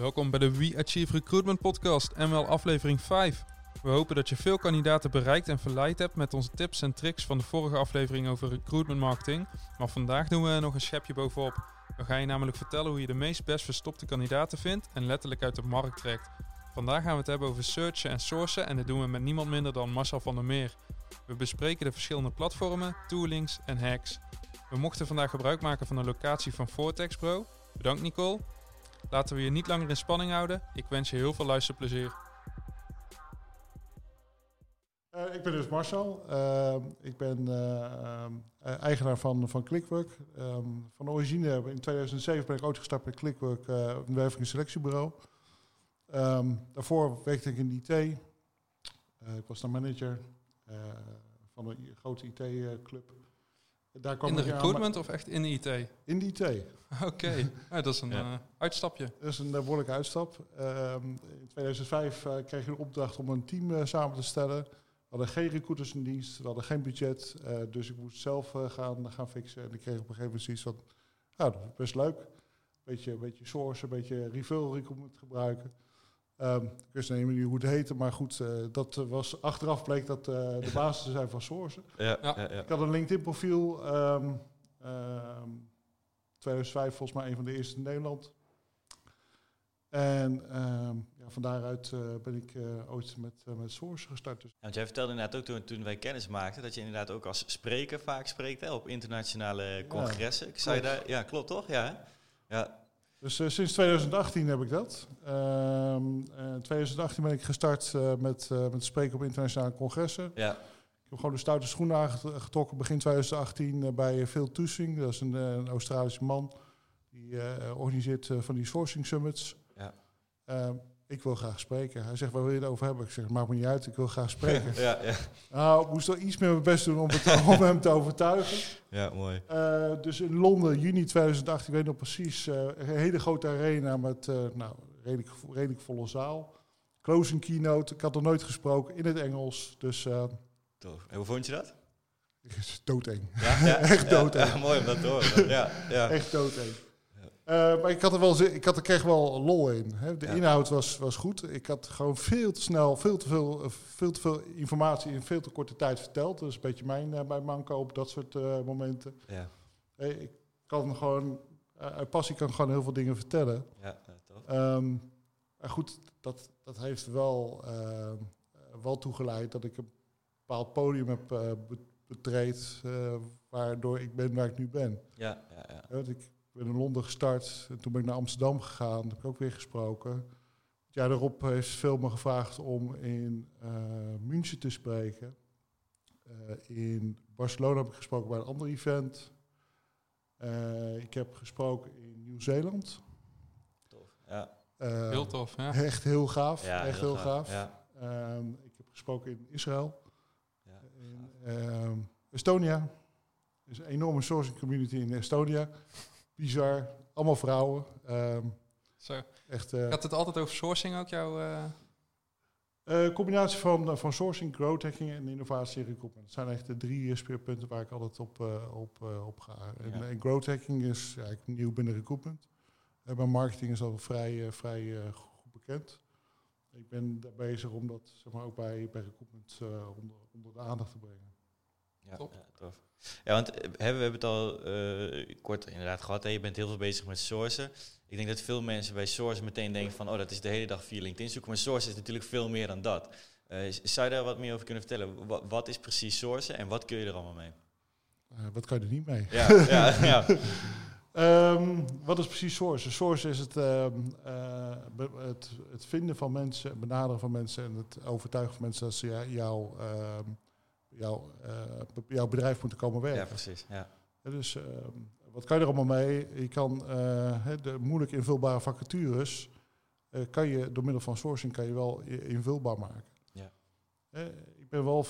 Welkom bij de We Achieve Recruitment Podcast en wel aflevering 5. We hopen dat je veel kandidaten bereikt en verleid hebt met onze tips en tricks van de vorige aflevering over recruitment marketing. Maar vandaag doen we nog een schepje bovenop. We gaan je namelijk vertellen hoe je de meest best verstopte kandidaten vindt en letterlijk uit de markt trekt. Vandaag gaan we het hebben over searchen en sourcen en dit doen we met niemand minder dan Marcel van der Meer. We bespreken de verschillende platformen, toolings en hacks. We mochten vandaag gebruik maken van de locatie van Vortex Pro. Bedankt Nicole. Laten we je niet langer in spanning houden. Ik wens je heel veel luisterplezier. Uh, ik ben dus Marcel. Uh, ik ben uh, eigenaar van, van Clickwork. Um, van origine, in 2007 ben ik ooit gestart bij Clickwork, een werving- en selectiebureau. Um, daarvoor werkte ik in IT. ik was dan manager van een grote IT-club. Daar kwam in de recruitment of echt in de IT? In de IT. Oké, ja, dat is een ja. uh, uitstapje. Dat is een behoorlijke uitstap. Uh, in 2005 uh, kreeg je de opdracht om een team uh, samen te stellen. We hadden geen recruiters in dienst, we hadden geen budget. dus ik moest zelf gaan, gaan fixen. En ik kreeg op een gegeven moment zoiets van, nou, dat is best leuk. Beetje, beetje source, een beetje refill recruitment gebruiken. Um, ik wist niet meer hoe het heette, maar goed, uh, dat was achteraf bleek dat uh, de basis te zijn van sourcen. Ja, ja. Ja, Ik had een LinkedIn profiel, um, um, 2005 volgens mij een van de eerste in Nederland. En ja, van daaruit uh, ben ik ooit met, met Source gestart. Dus. Ja, want jij vertelde inderdaad ook toen, toen wij kennis maakten, dat je inderdaad ook als spreker vaak spreekt hè, op internationale congressen. Ik zei daar, ja, klopt toch? Ja, ja. Dus uh, sinds 2018 heb ik dat. Um, in 2018 ben ik gestart uh, met, met spreken op internationale congressen. Ja. Ik heb gewoon de stoute schoenen aangetrokken begin 2018 bij Phil Toesing. Dat is een, een Australische man. Die organiseert van die sourcing summits. Ja. Ik wil graag spreken. Hij zegt, waar wil je het over hebben? Ik zeg, maakt me niet uit, ik wil graag spreken. ja, ja. Nou, ik moest wel iets meer mijn best doen om, het, om hem te overtuigen. Ja, mooi. Uh, dus in Londen, juni 2018, ik weet nog precies, uh, een hele grote arena met uh, nou, redelijk, redelijk volle zaal. Closing keynote, ik had nog nooit gesproken in het Engels. Dus, Tof. En hoe vond je dat? Doodeng. Ja, ja, Echt doodeng. Ja, mooi om dat te horen. Ja, ja. Echt doodeng. Uh, maar ik had er wel, ik had er kreeg wel lol in. Hè. De ja. inhoud was, was goed. Ik had gewoon veel te snel, veel te veel, uh, veel te veel informatie in veel te korte tijd verteld. Dat is een beetje mijn, uh, mijn manko op dat soort momenten. Ja. Hey, ik kan gewoon, uit passie kan ik gewoon heel veel dingen vertellen. Ja, toch. Um, maar goed, dat, dat heeft wel, wel toegeleid dat ik een bepaald podium heb betreed, waardoor ik ben waar ik nu ben. Ja, ja, ja. Want ik, ben in Londen gestart. En toen ben ik naar Amsterdam gegaan. heb ik ook weer gesproken. Het jaar daarop heeft veel me gevraagd om in uh, München te spreken. Uh, in Barcelona heb ik gesproken bij een ander event. Uh, ik heb gesproken in Nieuw-Zeeland. Tof, ja. heel tof, ja. Echt heel gaaf. Ja, echt heel, heel gaaf. gaaf. Ja. Ehm, ik heb gesproken in Israël. Ja, in ehm, Estonia. Er is een enorme sourcing community in Estonia bizar. Allemaal vrouwen. Um, Zo. Echt, uh, Gaat het altijd over sourcing ook, jouw... Uh... Uh, combinatie van, van sourcing, growth hacking en innovatie en recruitment. Dat zijn echt de drie speerpunten waar ik altijd op, op, op ga. En, ja. en, growth hacking is ja, nieuw binnen recruitment. En mijn marketing is al vrij, vrij goed bekend. Ik ben daar bezig om dat zeg maar, ook bij, bij recruitment onder, onder de aandacht te brengen. Ja, Top. ja tof. Ja, want we hebben het al uh, kort inderdaad gehad. Hè? Je bent heel veel bezig met sourcen. Ik denk dat veel mensen bij sourcen meteen denken van... oh, dat is de hele dag via LinkedIn zoeken. Maar sourcen is natuurlijk veel meer dan dat. Uh, zou je daar wat meer over kunnen vertellen? Wat, wat is precies sourcen en wat kun je er allemaal mee? Uh, wat kan je er niet mee? Ja, ja, ja. um, wat is precies source? Source is het, uh, het, het, vinden van mensen, het benaderen van mensen en het overtuigen van mensen dat ze jou ehm, jouw, uh, jouw bedrijf moeten komen werken. Ja, precies. Ja. dus uh, wat kan je er allemaal mee? Je kan uh, de moeilijk invulbare vacatures, kan je door middel van sourcing kan je wel invulbaar maken. Ja. ik ben wel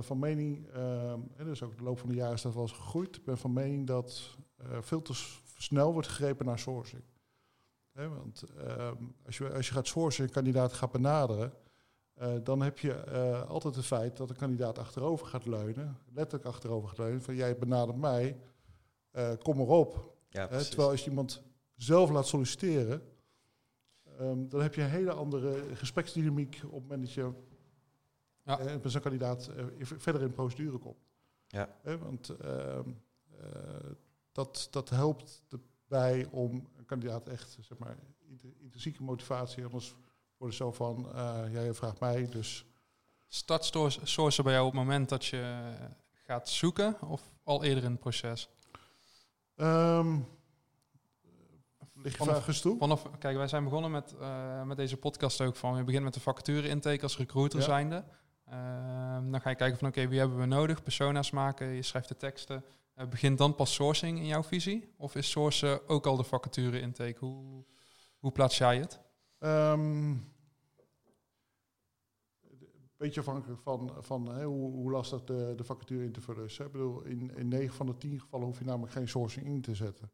van mening, dus ook de loop van de jaren is dat wel eens gegroeid. Ik ben van mening dat veel te snel wordt gegrepen naar sourcing. want ehm, als, je, als je gaat sourcen en een kandidaat gaat benaderen, uh, dan heb je uh, altijd het feit dat de kandidaat achterover gaat leunen, letterlijk achterover gaat leunen, van jij benadert mij, uh, kom erop. Ja, terwijl als je iemand zelf laat solliciteren, ehm, dan heb je een hele andere gespreksdynamiek op het moment dat je Ja. eh, met zo'n kandidaat eh, verder in de procedure komt. Ja. Hè, want ehm, eh, dat, dat helpt erbij om een kandidaat echt, zeg maar, intrinsieke motivatie, anders wordt het zo van, eh ja, je vraagt mij, dus Start source- sourcen bij jou op het moment dat je gaat zoeken of al eerder in het proces? Ehm lig je Vanaf- toe? Vanaf, kijk, wij zijn begonnen met, eh, met deze podcast ook van, je begint met de vacature intake als recruiter Ja. zijnde. Ehm, dan ga je kijken van, oké, wie hebben we nodig? Persona's maken, je schrijft de teksten. Eh, begint dan pas sourcing in jouw visie? Of is sourcen ook al de vacature intake? Hoe, hoe plaats jij het? Ehm beetje afhankelijk van, van hè, hoe, hoe lastig de, de vacature in te vullen is. Ik bedoel, in, in 9 van de 10 gevallen hoef je namelijk geen sourcing in te zetten.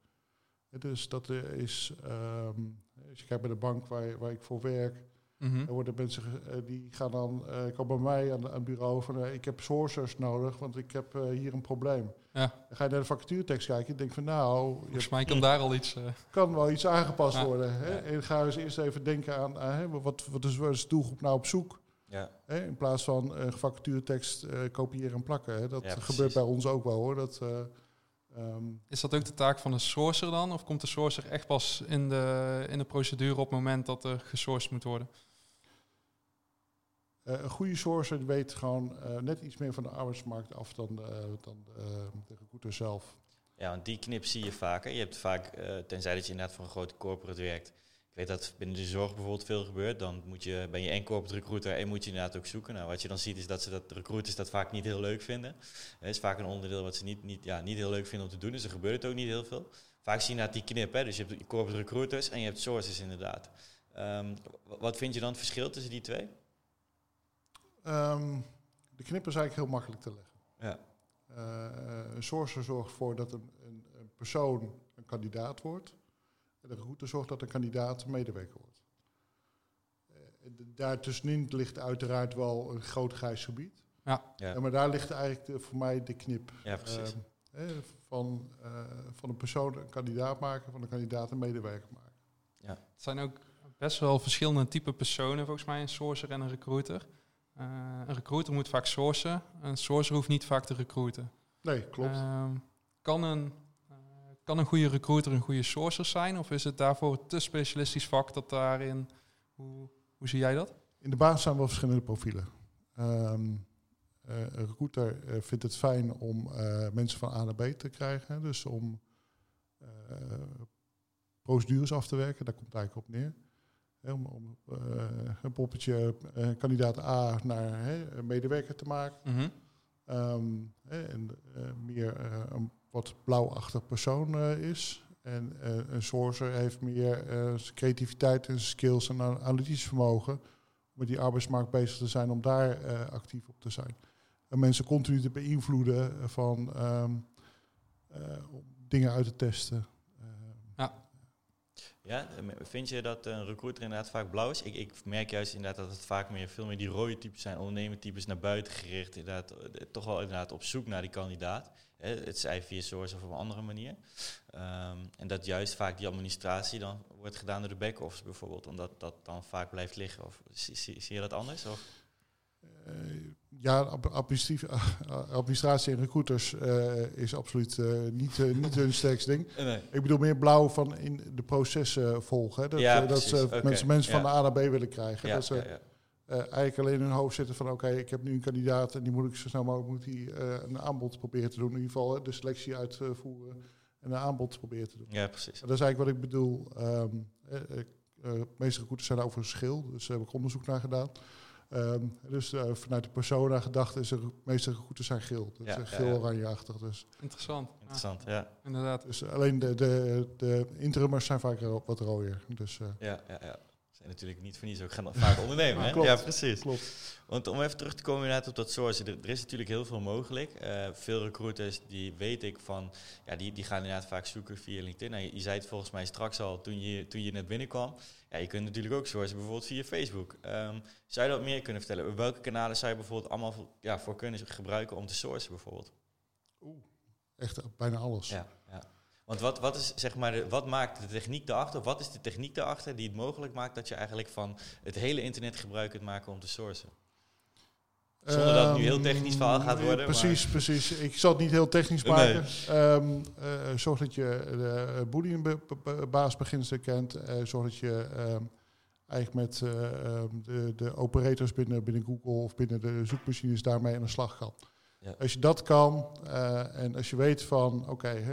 Dus dat is, ehm, als je kijkt bij de bank waar, waar ik voor werk, Mhm. er worden mensen eh, die gaan dan, eh komen bij mij aan, aan het bureau van eh, ik heb sourcers nodig, want ik heb eh, hier een probleem. Ja, Dan ga je naar de vacaturetekst kijken en denk van nou, volgens mij kan daar al iets... eh, kan wel iets aangepast Ja. worden. Hè? Ja. En ga eens eerst even denken aan, hè, wat, wat is, de doelgroep nou op zoek? Ja, Hè? In plaats van uh, vacaturetekst eh, kopiëren en plakken. Hè? Dat gebeurt bij ons ook wel hoor. Dat, eh, ehm, Is dat ook de taak van de sourcer dan? Of komt de sourcer echt pas in de, in de procedure op het moment dat er gesourced moet worden? Eh, een goede sourcer weet gewoon eh, net iets meer van de arbeidsmarkt af dan de, dan de, recruiter zelf. Ja, want die knip zie je vaker. Je hebt vaak, eh, tenzij dat je inderdaad voor een grote corporate werkt. Ik weet dat binnen de zorg bijvoorbeeld veel gebeurt. Dan moet je, ben je en corporate recruiter en moet je inderdaad ook zoeken. Nou, wat je dan ziet is dat ze dat recruiters dat vaak niet heel leuk vinden. Het is vaak een onderdeel wat ze niet, niet, ja, niet heel leuk vinden om te doen. Dus er gebeurt ook niet heel veel. Vaak zie je inderdaad die knip. Hè? Dus je hebt corporate recruiters en je hebt sources inderdaad. Ehm, wat vind je dan het verschil tussen die twee? Ehm, de knip is eigenlijk heel makkelijk te leggen. Ja, Eh, een sourcer zorgt ervoor dat een, een, een persoon een kandidaat wordt. En de recruiter zorgt dat een kandidaat een medewerker wordt. Eh, de- daartussenin ligt uiteraard wel een groot grijs gebied. ja, Ja, maar daar ligt eigenlijk de- voor mij de knip. ja precies. Ehm, eh, van, eh, van een persoon een kandidaat maken, van een kandidaat een medewerker maken. Het zijn ook best wel verschillende type personen volgens mij, een sourcer en een recruiter. Eh, een recruiter moet vaak sourcen, een sourcer hoeft niet vaak te recruiten. Nee, klopt. Ehm, kan, een, eh, kan een goede recruiter een goede sourcer zijn? Of is het daarvoor een te specialistisch vak dat daarin... Hoe, hoe zie jij dat? In de baas zijn wel verschillende profielen. Ehm, eh, een recruiter vindt het fijn om mensen van A naar B te krijgen. Dus om procedures af te werken, daar komt het eigenlijk op neer. Om om eh, een poppetje eh, kandidaat A naar medewerker te maken. Mhm. Ehm, en eh, meer een wat blauwachtig persoon is. En een sourcer heeft meer creativiteit en skills en an- analytisch vermogen om met die arbeidsmarkt bezig te zijn, om daar actief op te zijn. En mensen continu te beïnvloeden van ehm, eh, dingen uit te testen. Ja, vind je dat een recruiter inderdaad vaak blauw is? Ik, ik merk juist inderdaad dat het vaak meer, veel meer die rode types zijn, ondernemertypes naar buiten gericht, inderdaad, eh, toch wel inderdaad op zoek naar die kandidaat. Het zij via Source of op een andere manier. Ehm, en dat juist vaak die administratie dan wordt gedaan door de back-office bijvoorbeeld, omdat dat dan vaak blijft liggen. Of zie, zie, zie je dat anders? Of? Eh, ja, administratie en recruiters eh, is absoluut eh, niet, niet hun sterkste ding. Nee. Ik bedoel meer blauw van in de processen volgen. Hè? Dat, Ja, dat ze mensen, mensen ja. van de A naar B willen krijgen. Ja, dat ze eigenlijk alleen in hun hoofd zitten van... oké, ik heb nu een kandidaat en die moet ik zo snel mogelijk moet die, een aanbod proberen te doen. In ieder geval hè, de selectie uitvoeren en een aanbod proberen te doen. ja, precies. Dat is eigenlijk wat ik bedoel. Ehm de meeste recruiters zijn over verschil, dus daar heb ik onderzoek naar gedaan. Ehm, dus eh, vanuit de persona gedachte is er de meeste recruiters zijn geel. Dus Ja, geel-oranje-achtig. Dus. Interessant. Interessant, ja. inderdaad. dus alleen de, de, de interimers zijn vaak wat rooier. Dus eh, Ja, ja, ja. Zijn natuurlijk niet voor niets ook gaan vaak ondernemen. hè? Klopt. Ja, precies. klopt. Want om even terug te komen inderdaad op dat sourcen. Er, er is natuurlijk heel veel mogelijk. Eh, veel recruiters die weet ik van, ja, die, die gaan inderdaad vaak zoeken via LinkedIn. Nou, je, je zei het volgens mij straks al toen je, toen je net binnenkwam. Ja, je kunt natuurlijk ook sourcen bijvoorbeeld via Facebook. Ehm, zou je dat meer kunnen vertellen? Welke kanalen zou je bijvoorbeeld allemaal voor, ja, voor kunnen gebruiken om te sourcen bijvoorbeeld? Echt bijna alles. Ja, ja. Want wat, wat is zeg maar, de, wat maakt de techniek daarachter? Of wat is de techniek daarachter die het mogelijk maakt dat je eigenlijk van het hele internet gebruik kunt maken om te sourcen? Zonder dat het nu heel technisch verhaal gaat Ehm, worden. Precies, precies. Ik zal het niet heel technisch Nee. maken. Ehm, eh, zorg dat je de Boolean-baasbeginselen kent. Eh, zorg dat je ehm, eigenlijk met eh, ehm, de, de operators binnen, binnen Google of binnen de zoekmachines daarmee aan de slag kan. Ja. Als je dat kan eh, en als je weet van, oké, eh,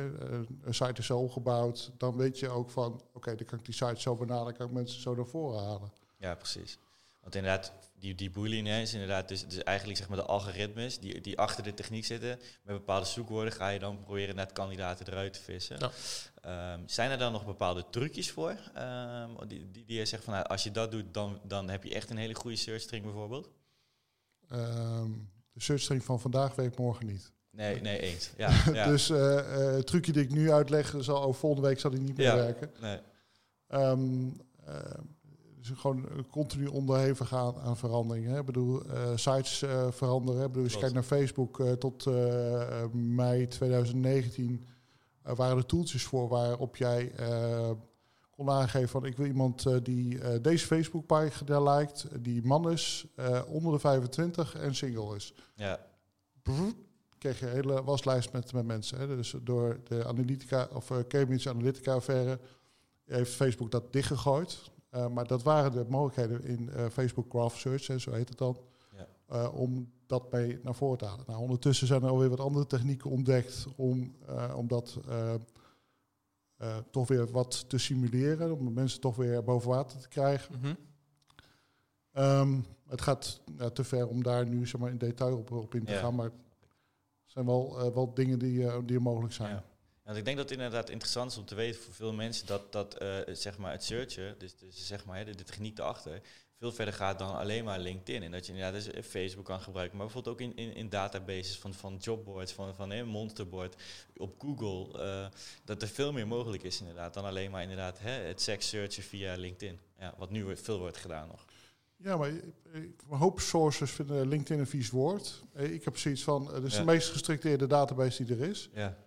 een site is zo opgebouwd, dan weet je ook van, oké, dan kan ik die site zo benaderen, kan ik mensen zo naar voren halen. Ja, precies. Want inderdaad, die, die boolean is inderdaad dus, dus eigenlijk zeg maar de algoritmes die, die achter de techniek zitten. Met bepaalde zoekwoorden ga je dan proberen net kandidaten eruit te vissen. Ja. Ehm, zijn er dan nog bepaalde trucjes voor? Ehm, die, die, die je zegt van nou, als je dat doet, dan, dan heb je echt een hele goede search string bijvoorbeeld? Ehm, de search string van vandaag werkt morgen niet. Nee, nee, eens. Ja, ja. Dus eh, eh, het trucje die ik nu uitleg, zal over volgende week zal die niet meer Ja. werken. nee. Ehm, eh, dus gewoon continu onderhevig gaan aan veranderingen. Ik bedoel, eh, sites eh, veranderen. hè. Ik bedoel, als je kijkt naar Facebook, eh, tot eh, eh, mei 2019 eh, waren er toeltjes voor waarop jij eh, kon aangeven van ik wil iemand eh, die eh, deze Facebookpagina lijkt, die man is, eh, onder de 25 en single is. Ja, Brrr, kreeg je een hele waslijst met, met mensen. Hè. Dus door de Analytica of eh, Cambridge Analytica affaire heeft Facebook dat dichtgegooid. Eh, maar dat waren de mogelijkheden in eh, Facebook Graph Search, hè, zo heet het dan, Ja. eh, om dat mee naar voren te halen. Nou, ondertussen zijn er alweer wat andere technieken ontdekt om, om dat toch weer wat te simuleren, om mensen toch weer boven water te krijgen. Mhm. Ehm, het gaat te ver om daar nu zeg maar, in detail op, op in te Ja. gaan, maar het zijn wel, wel dingen die, die er mogelijk zijn. Ja. Want ik denk dat het inderdaad interessant is om te weten voor veel mensen dat, dat eh, zeg maar het searchen, dus, dus zeg maar de, de techniek erachter, veel verder gaat dan alleen maar LinkedIn. En dat je inderdaad dus Facebook kan gebruiken, maar bijvoorbeeld ook in, in, in databases van, van jobboards, van, van een monsterboard op Google, eh, dat er veel meer mogelijk is inderdaad dan alleen maar inderdaad hè, het seks searchen via LinkedIn. Ja, wat nu veel wordt gedaan nog. Ja, maar eh, een hoop sources vinden LinkedIn een vies woord. Eh, Ik heb zoiets van, het is Ja. de meest gestructureerde database die er is. Ja,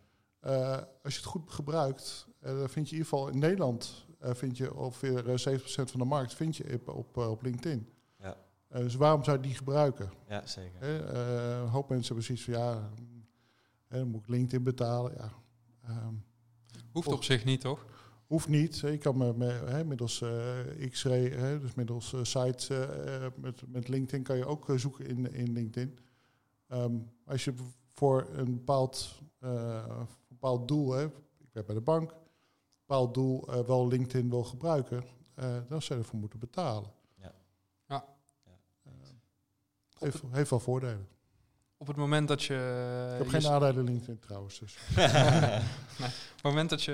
Eh, als je het goed gebruikt, eh, dan vind je in ieder geval in Nederland, eh, vind je ongeveer eh, 70% van de markt vind je op, op, eh, op LinkedIn. Ja. Eh, dus waarom zou je die gebruiken? ja zeker. Hè, eh, een hoop mensen hebben zoiets van, ja, hè, dan moet ik LinkedIn betalen. Ja. Ehm, Hoeft op zich niet, toch? Hoeft niet. Je kan me, middels eh X-ray, dus middels eh, sites eh, met, met LinkedIn kan je ook eh, zoeken in, in LinkedIn. Ehm, als je voor een bepaald, eh, bepaald doel, hè, ik werk bij de bank, een bepaald doel eh, wel LinkedIn wil gebruiken, eh, dan zou je ervoor moeten betalen. Ja. Ja. Ja. Eh, heeft, heeft wel voordelen. Op het moment dat je... ik heb je geen nadelen LinkedIn trouwens. Dus. Op het moment dat je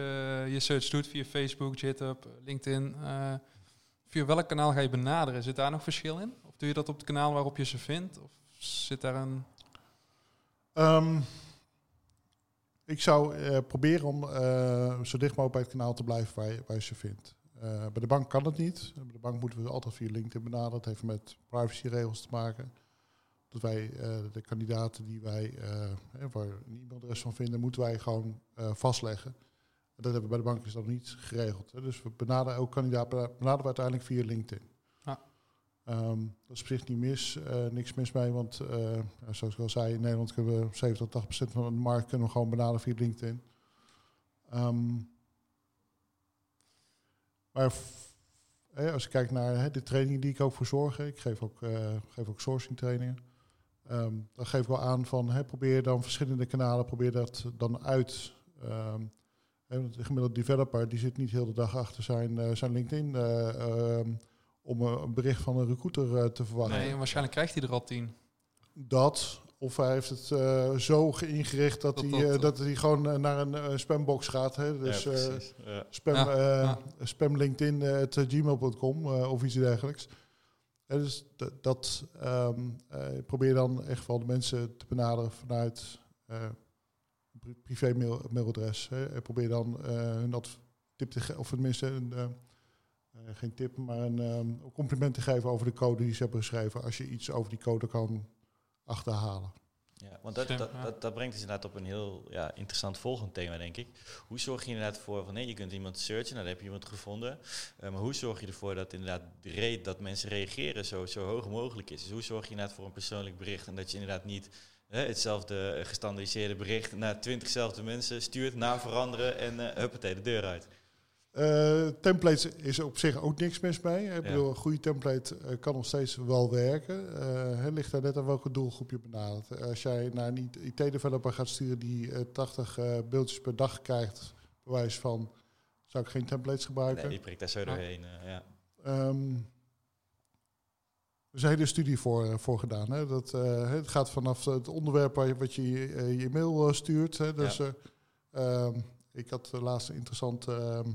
je search doet via Facebook, GitHub, LinkedIn, eh, via welk kanaal ga je benaderen? Zit daar nog verschil in? Of doe je dat op het kanaal waarop je ze vindt? Of zit daar een... Ehm, ik zou eh, proberen om eh, zo dicht mogelijk bij het kanaal te blijven waar je, waar je ze vindt. Eh, bij de bank kan het niet. Bij de bank moeten we altijd via LinkedIn benaderen. Dat heeft met privacyregels te maken. Dat wij de kandidaten die wij, waar een e-mailadres van vinden, moeten wij gewoon vastleggen. En dat hebben we bij de bank dat niet geregeld. Hè. Dus we benaderen elke kandidaat benaderen we uiteindelijk via LinkedIn. Ehm, dat is op zich niet mis, eh, niks mis mee, want eh, zoals ik al zei, in Nederland kunnen we 70 tot 80 procent van de markt kunnen we gewoon benaderen via LinkedIn. Ehm, maar als je kijkt naar de trainingen die ik ook voor zorg, ik geef ook, eh, geef ook sourcing trainingen. Ehm, dan geef ik wel aan van probeer dan verschillende kanalen, probeer dat dan uit. Want de gemiddelde developer die zit niet heel de dag achter zijn, zijn LinkedIn om eh, een bericht van een recruiter eh, te verwachten. Nee, waarschijnlijk krijgt hij er al tien. Dat, of hij heeft het eh, zo ingericht dat, Dat hij, dat- eh, dat hij gewoon naar een eh, spambox gaat. Hè? Dus ja, precies. Ja. spam, Ja, eh, ja. spam LinkedIn eh, at gmail.com eh, of iets dergelijks. Ja, dus dat, ehm, eh, probeer dan echt wel de mensen te benaderen vanuit eh pri- privé mail, mailadres. Hè. En probeer dan eh hun dat tip te geven, of tenminste een, geen tip, maar een ehm, compliment te geven over de code die ze hebben geschreven. Als je iets over die code kan achterhalen. Ja, want dat, dat, dat, dat, brengt dus inderdaad op een heel ja, interessant volgend thema, denk ik. Hoe zorg je inderdaad voor van nee, je kunt iemand searchen, nou, dan heb je iemand gevonden. Uh, maar hoe zorg je ervoor dat inderdaad de rate dat mensen reageren zo, zo hoog mogelijk is? Dus hoe zorg je inderdaad voor een persoonlijk bericht en dat je inderdaad niet hè, hetzelfde gestandardiseerde bericht naar twintigzelfde mensen stuurt, na veranderen en uh, huppatee, de deur uit? Uh, templates is op zich ook niks mis mee. Ik bedoel, een goede template uh, kan nog steeds wel werken. Uh, het ligt daar net aan welke doelgroep je benadert. Als jij naar een IT-developer gaat sturen die 80 beeldjes per dag krijgt, bewijs van, zou ik geen templates gebruiken. Nee, die prikt daar zo doorheen. ja. Um, er is een hele studie voor, voor gedaan. Hè. Dat, het gaat vanaf het onderwerp waar je, wat je je mail stuurt. Hè. Dus ja. um, ik had laatst een interessant ehm,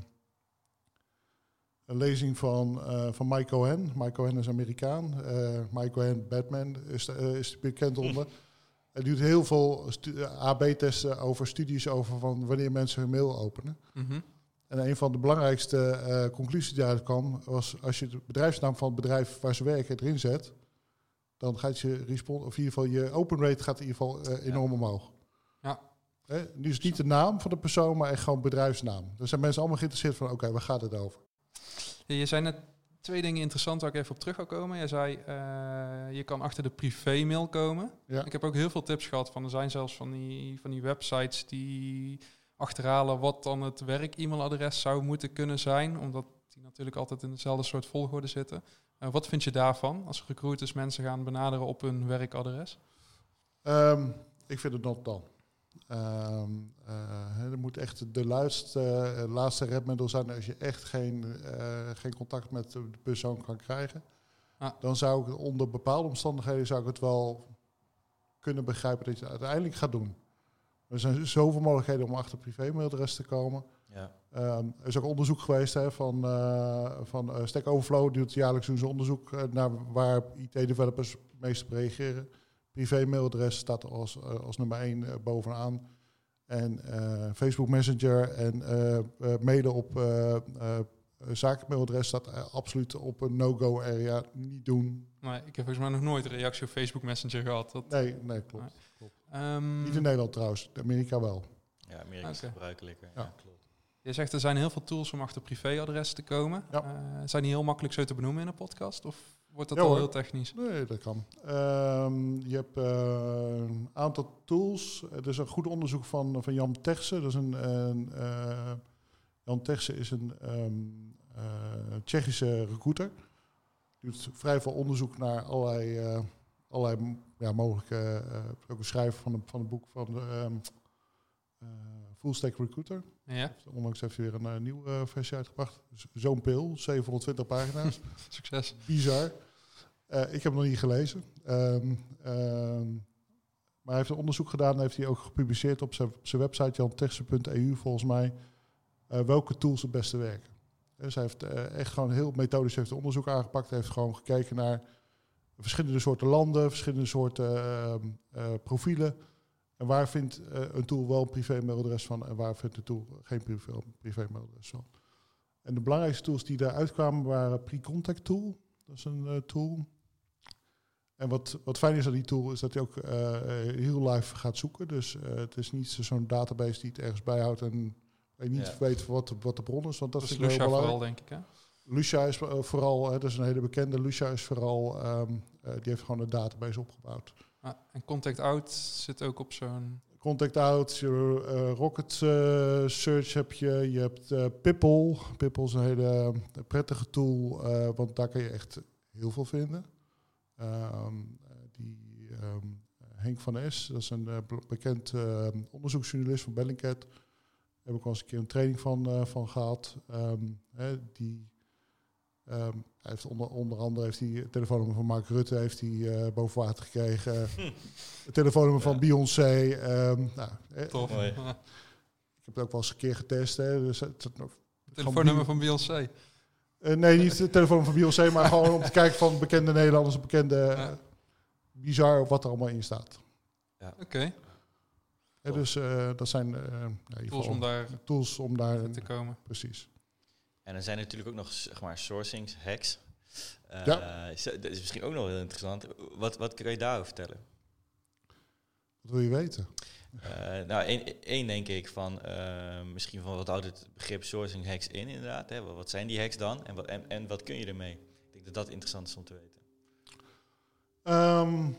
een lezing van, uh, van Mike Cohen. Mike Cohen is Amerikaan. Uh, Mike Cohen, Batman, is, uh, is bekend onder. Hij doet heel veel AB-testen over studies over van wanneer mensen hun mail openen. Mm -hmm. En een van de belangrijkste conclusies die eruit kwam, was als je de bedrijfsnaam van het bedrijf waar ze werken erin zet, dan gaat je respons, of in ieder geval je open rate gaat in ieder geval enorm ja. omhoog. Ja. Hè? Nu is het niet de naam van de persoon, maar echt gewoon bedrijfsnaam. Er zijn mensen allemaal geïnteresseerd van, oké, okay, waar gaat het over? Je zei net twee dingen interessant waar ik even op terug wil komen. Je zei, uh, je kan achter de privé-mail komen. Ja. Ik heb ook heel veel tips gehad van, er zijn zelfs van die, van die websites die achterhalen wat dan het werk-e-mailadres zou moeten kunnen zijn, omdat die natuurlijk altijd in dezelfde soort volgorde zitten. Uh, wat vind je daarvan als recruiters mensen gaan benaderen op hun werkadres? Um, ik vind het not dan. Um, uh, er moet echt de luidste, uh, laatste redmiddel zijn als je echt geen, uh, geen contact met de persoon kan krijgen. Ah. Dan zou ik onder bepaalde omstandigheden zou ik het wel kunnen begrijpen dat je het uiteindelijk gaat doen. Er zijn zoveel mogelijkheden om achter privé-mailadres te komen. Ja. Um, er is ook onderzoek geweest hè, van, van Stack Overflow, die doet jaarlijks doen ze onderzoek naar waar IT-developers het meest op reageren privé-mailadres staat als, uh, als nummer 1 uh, bovenaan. En uh, Facebook Messenger en mailen op zakenmailadres staat absoluut op een no-go area. Niet doen. Nee, ik heb volgens mij nog nooit een reactie op Facebook Messenger gehad. Dat nee, nee, klopt. Nee. klopt. Um, Niet in Nederland trouwens, in Amerika wel. Ja, Amerika is okay. gebruikelijker. Ja. ja. klopt. Je zegt er zijn heel veel tools om achter privéadres te komen. Ja. zijn die heel makkelijk zo te benoemen in een podcast? Of Wordt dat al heel technisch? Nee, dat kan. Um, je hebt uh, een aantal tools. Er is een goed onderzoek van, van Jan Techse. Dat is een, een uh, Jan Techse is een um, uh, Tsjechische recruiter. Doet vrij veel onderzoek naar allerlei, allerlei ja, mogelijke... ook een schrijver van, de, van het boek van de um, Full Stack Recruiter. Ja. Onlangs heeft hij weer een nieuwe versie uitgebracht. Zo'n pil, 720 pagina's. Succes. Bizar. Uh, ik heb hem nog niet gelezen. Um, um, maar hij heeft een onderzoek gedaan, heeft hij ook gepubliceerd op zijn, op zijn website, jantechse.eu volgens mij, uh, welke tools het beste werken. Dus hij heeft uh, echt gewoon heel methodisch heeft onderzoek aangepakt. Hij heeft gewoon gekeken naar verschillende soorten landen, verschillende soorten ehm, profielen. En waar vindt een tool wel een privé-mailadres van en waar vindt de tool geen privé-mailadres van. En de belangrijkste tools die daar uitkwamen waren Pre-Contact Tool. Dat is een tool. En wat, wat fijn is aan die tool is dat hij ook uh, heel live gaat zoeken. Dus uh, het is niet zo'n database die het ergens bijhoudt en je niet ja. weet wat, wat de bron is. Want dat, dat is Lucia vooral, denk ik. Hè? Lucia is uh, vooral, dat is een hele bekende. Lucia is vooral, um, die heeft gewoon een database opgebouwd. Ah, en Contact Out zit ook op zo'n... Contact Out, Rocket Search heb je. Je hebt Pipple. Pipple is een hele prettige tool, want daar kan je echt heel veel vinden. Um, die um, Henk van S, dat is een uh, bekend uh, onderzoeksjournalist van Bellingcat. Daar heb ik al eens een keer een training van, uh, van gehad. Die, hij heeft onder, onder andere heeft hij het telefoonnummer van Mark Rutte heeft hij, boven water gekregen. het telefoonnummer ja. van Beyoncé. nou, Tof. ik heb het ook wel eens een keer getest. Hè, dus het, het, telefoonnummer van Beyoncé? Uh, nee, niet de telefoon van Beyoncé, maar gewoon om te kijken van bekende Nederlanders, bekende ja. bizar wat er allemaal in staat. Ja. Oké. Okay. Ja, dus uh, dat zijn uh, ja, tools, om daar tools om daar te komen. Precies. En er zijn natuurlijk ook nog zeg maar sourcing hacks. ja. Dat is misschien ook nog heel interessant. Wat, wat kun je daarover vertellen? Wat wil je weten? Uh, nou, één, denk ik van, uh, misschien van wat houdt het begrip sourcing hacks in inderdaad. Hè? Wat zijn die hacks dan en wat, en, en wat kun je ermee? Ik denk dat dat interessant is om te weten. Um,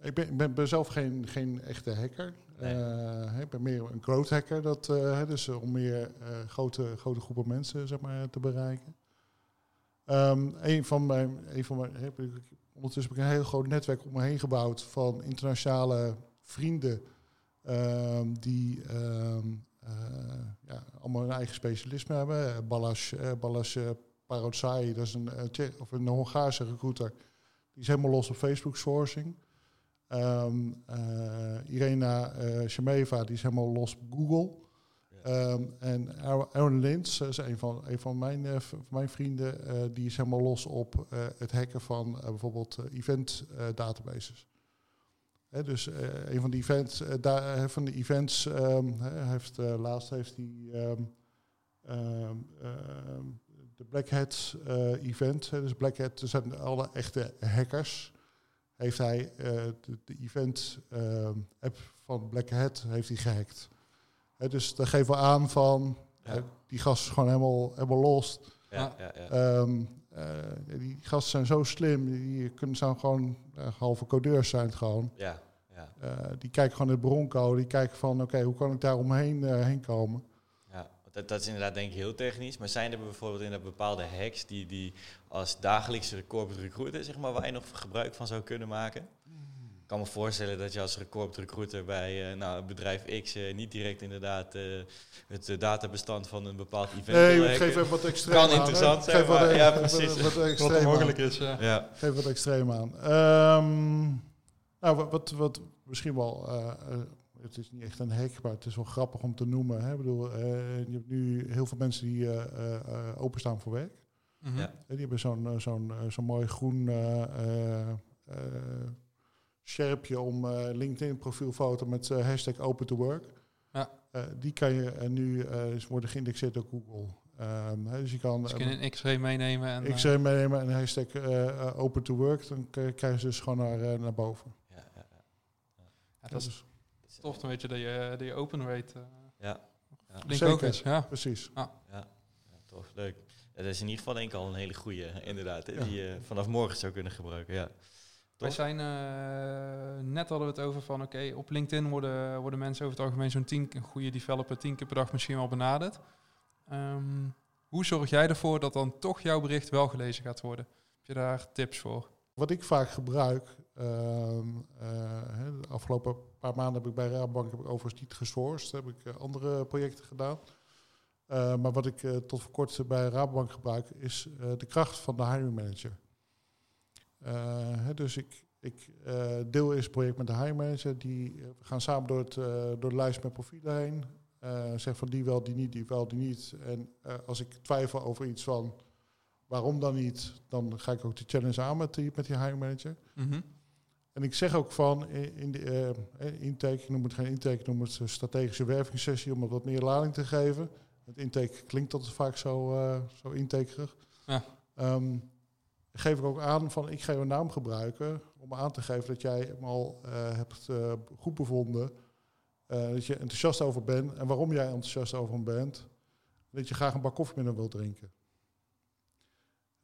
ik ben, ik ben, zelf geen, geen echte hacker. Nee. Uh, ik ben meer een growth hacker, dat, uh, dus om meer grote, grote groepen mensen zeg maar, te bereiken. Um, een van mijn, een van mijn ondertussen heb ik een heel groot netwerk om me heen gebouwd van internationale vrienden um, die uh, ja, allemaal een eigen specialisme hebben. Balas, uh, Balas uh, dat is een, of een Hongaarse recruiter. Die is helemaal los op Facebook sourcing. Um, Irena Shemeva, die is helemaal los op Google. Um, en Aaron Lins, is een van, een van mijn, uh, mijn vrienden, uh, die is helemaal los op uh, het hacken van bijvoorbeeld event databases. Hè, dus een van die events, van de events um, heeft laatst heeft hij um, de Black Hat event, dus Black Hat, er zijn alle echte hackers. Heeft hij de, de, event app van Black Hat heeft hij gehackt. He, dus dat geeft wel aan van, ja. die gasten gewoon helemaal, helemaal los. Ja, ja, ja. Um, uh, die gasten zijn zo slim, die kunnen zijn gewoon uh, halve codeurs zijn gewoon. Ja, ja. Uh, die kijken gewoon naar Bronco, die kijken van, oké, okay, hoe kan ik daar omheen heen komen? Dat, dat, is inderdaad denk ik heel technisch. Maar zijn er bijvoorbeeld in bepaalde hacks die, die als dagelijkse corporate recruiter, zeg maar, waar je nog gebruik van zou kunnen maken? Ik kan me voorstellen dat je als record recruiter bij uh, nou, bedrijf X uh, niet direct inderdaad uh, het databestand van een bepaald event Nee, ik geef even wat extreem Kan interessant zijn, geef maar, wat, ja, precies. Wat, mogelijk is. Ja. ja. Geef wat extreem aan. Um, nou, wat, wat misschien wel... het is niet echt een hack, maar het is wel grappig om te noemen. Hè? Ik bedoel, je hebt nu heel veel mensen die openstaan voor werk. Mm -hmm. ja. Die hebben zo'n zo'n zo'n mooi groen scherpje om uh, LinkedIn profielfoto met uh, hashtag open to work. Ja. Uh, die kan je nu worden geïndexeerd door Google. Um, dus je kan, dus je kan een X-ray meenemen. En, X-ray meenemen en hashtag open to work. Dan krijg je dus gewoon naar, naar boven. Ja, ja, ja. ja dat, is tof, dan weet je dat je, dat je open rate ja. ja. link ook is. Ja, precies. Ja. Ja. tof, leuk. dat is in ieder geval denk ik al een hele goede, inderdaad. Hè, die je vanaf morgen zou kunnen gebruiken. Ja. Wij zijn, uh, net hadden we het over van, oké, okay, op LinkedIn worden, worden mensen over het algemeen zo'n tien, een goede developer tien keer per dag misschien wel benaderd. Um, hoe zorg jij ervoor dat dan toch jouw bericht wel gelezen gaat worden? Heb je daar tips voor? Wat ik vaak gebruik, de afgelopen paar maanden heb ik bij Rabobank heb ik overigens niet gesourced, heb ik uh, andere projecten gedaan. maar wat ik tot voor kort bij Rabobank gebruik, is de kracht van de hiring manager. Dus ik, ik deel eerst het project met de hiring manager. Die uh, gaan samen door, het, door de lijst met profielen heen. zeg van die wel, die niet, die wel, die niet. En als ik twijfel over iets van waarom dan niet, dan ga ik ook de challenge aan met die, met die hiring manager. Mm. En ik zeg ook van in de intake, ik noem het geen intake, ik noem het strategische wervingssessie om het wat meer lading te geven. Het intake klinkt altijd vaak zo, zo intakerig. Ja. Um, geef ik ook aan van ik ga je naam gebruiken om aan te geven dat jij hem al uh, hebt uh, goed bevonden. Uh, dat je enthousiast over bent en waarom jij enthousiast over hem bent. Dat je graag een bak koffie met hem wilt drinken.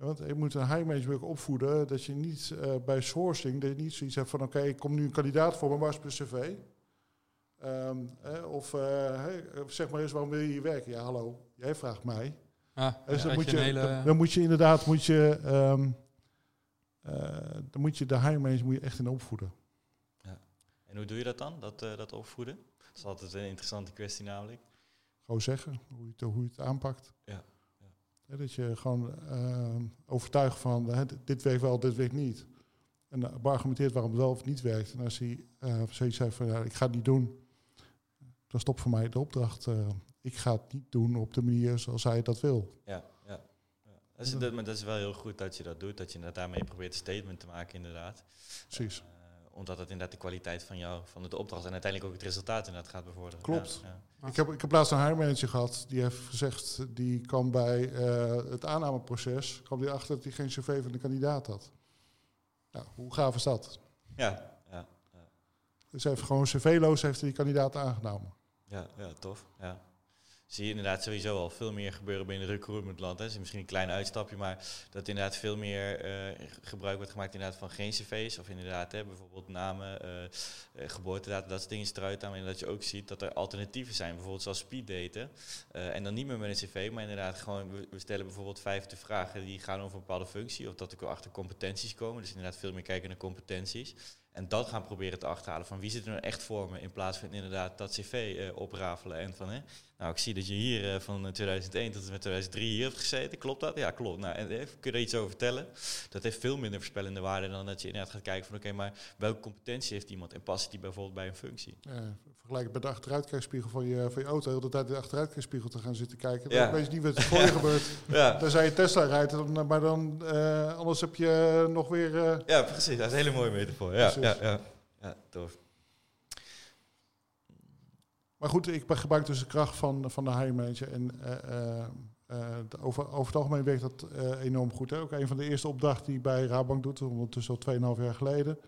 Want je moet een high manager opvoeden dat je niet bij sourcing, dat je niet zoiets hebt van oké, okay, ik kom nu een kandidaat voor me, waar is mijn cv? Um, of hey, zeg maar eens, waarom wil je hier werken? Ja, hallo, jij vraagt mij. Ah, dus ja, dan, moet je, hele... dan, dan, moet je inderdaad, moet je, um, uh, dan moet je de hiring manager moet je echt in opvoeden. Ja. En hoe doe je dat dan, dat, uh, dat opvoeden? Dat is altijd een interessante kwestie namelijk. Gewoon zeggen hoe je het, hoe je het aanpakt. Ja. Dat je gewoon uh, overtuigt van uh, dit werkt wel, dit werkt niet. En uh, beargumenteert waarom het wel of niet werkt. En als hij zoiets zegt van ja, ik ga het niet doen, dan stopt voor mij de opdracht ik ga het niet doen op de manier zoals hij dat wil. Ja, ja. ja. Dat, is, dat, maar dat is wel heel goed dat je dat doet, dat je daarmee probeert een statement te maken, inderdaad. Precies. Omdat het inderdaad de kwaliteit van jou, van de opdracht en uiteindelijk ook het resultaat inderdaad gaat bevorderen. Klopt. Ja, ja. Ik, heb, ik heb laatst een hiring gehad, die heeft gezegd, die kwam bij uh, het aannameproces, kwam die achter dat hij geen cv van de kandidaat had. Nou, hoe gaaf is dat? Ja, ja. Dus hij heeft gewoon cv-loos heeft hij die kandidaat aangenomen. Ja, ja tof. Ja. Zie je inderdaad sowieso al veel meer gebeuren binnen recruitmentland. Hè. is misschien een klein uitstapje, maar dat inderdaad veel meer eh, gebruik wordt gemaakt inderdaad van geen cv's. Of inderdaad hè, bijvoorbeeld namen, uh, dat soort dingen eruit aan. En dat je ook ziet dat er alternatieven zijn, bijvoorbeeld zoals speeddaten. en dan niet meer met een cv, maar inderdaad gewoon, we, stellen bijvoorbeeld vijf te vragen die gaan over een bepaalde functie. Of dat we achter competenties komen. Dus inderdaad veel meer kijken naar competenties. En dat gaan proberen te achterhalen van wie zit er nou echt voor me. In plaats van inderdaad dat cv uh, oprafelen. En van, hè, nou ik zie dat je hier uh, van 2001 tot en met 2003 hier hebt gezeten. Klopt dat? Ja, klopt. Nou, en, kun je er iets over vertellen? Dat heeft veel minder voorspellende waarde dan dat je inderdaad gaat kijken van oké, maar welke competentie heeft iemand? En past die bijvoorbeeld bij een functie? Ja, vergelijk met de achteruitkijkspiegel van je, van je auto. Heel de tijd de achteruitkijkspiegel te gaan zitten kijken. Dan weet je niet wat er voor je gebeurt. Ja. Dan zou je Tesla rijden, maar dan uh, anders heb je nog weer... ja, precies. Dat is een hele mooie metafoor. Ja ja, ja, ja, tof. Maar goed, ik gebruik dus de kracht van, van de hiring manager. En uh, uh, over, over het algemeen werkt dat enorm goed. Hè? Ook een van de eerste opdrachten die bij Rabank doet, ondertussen al 2,5 jaar geleden,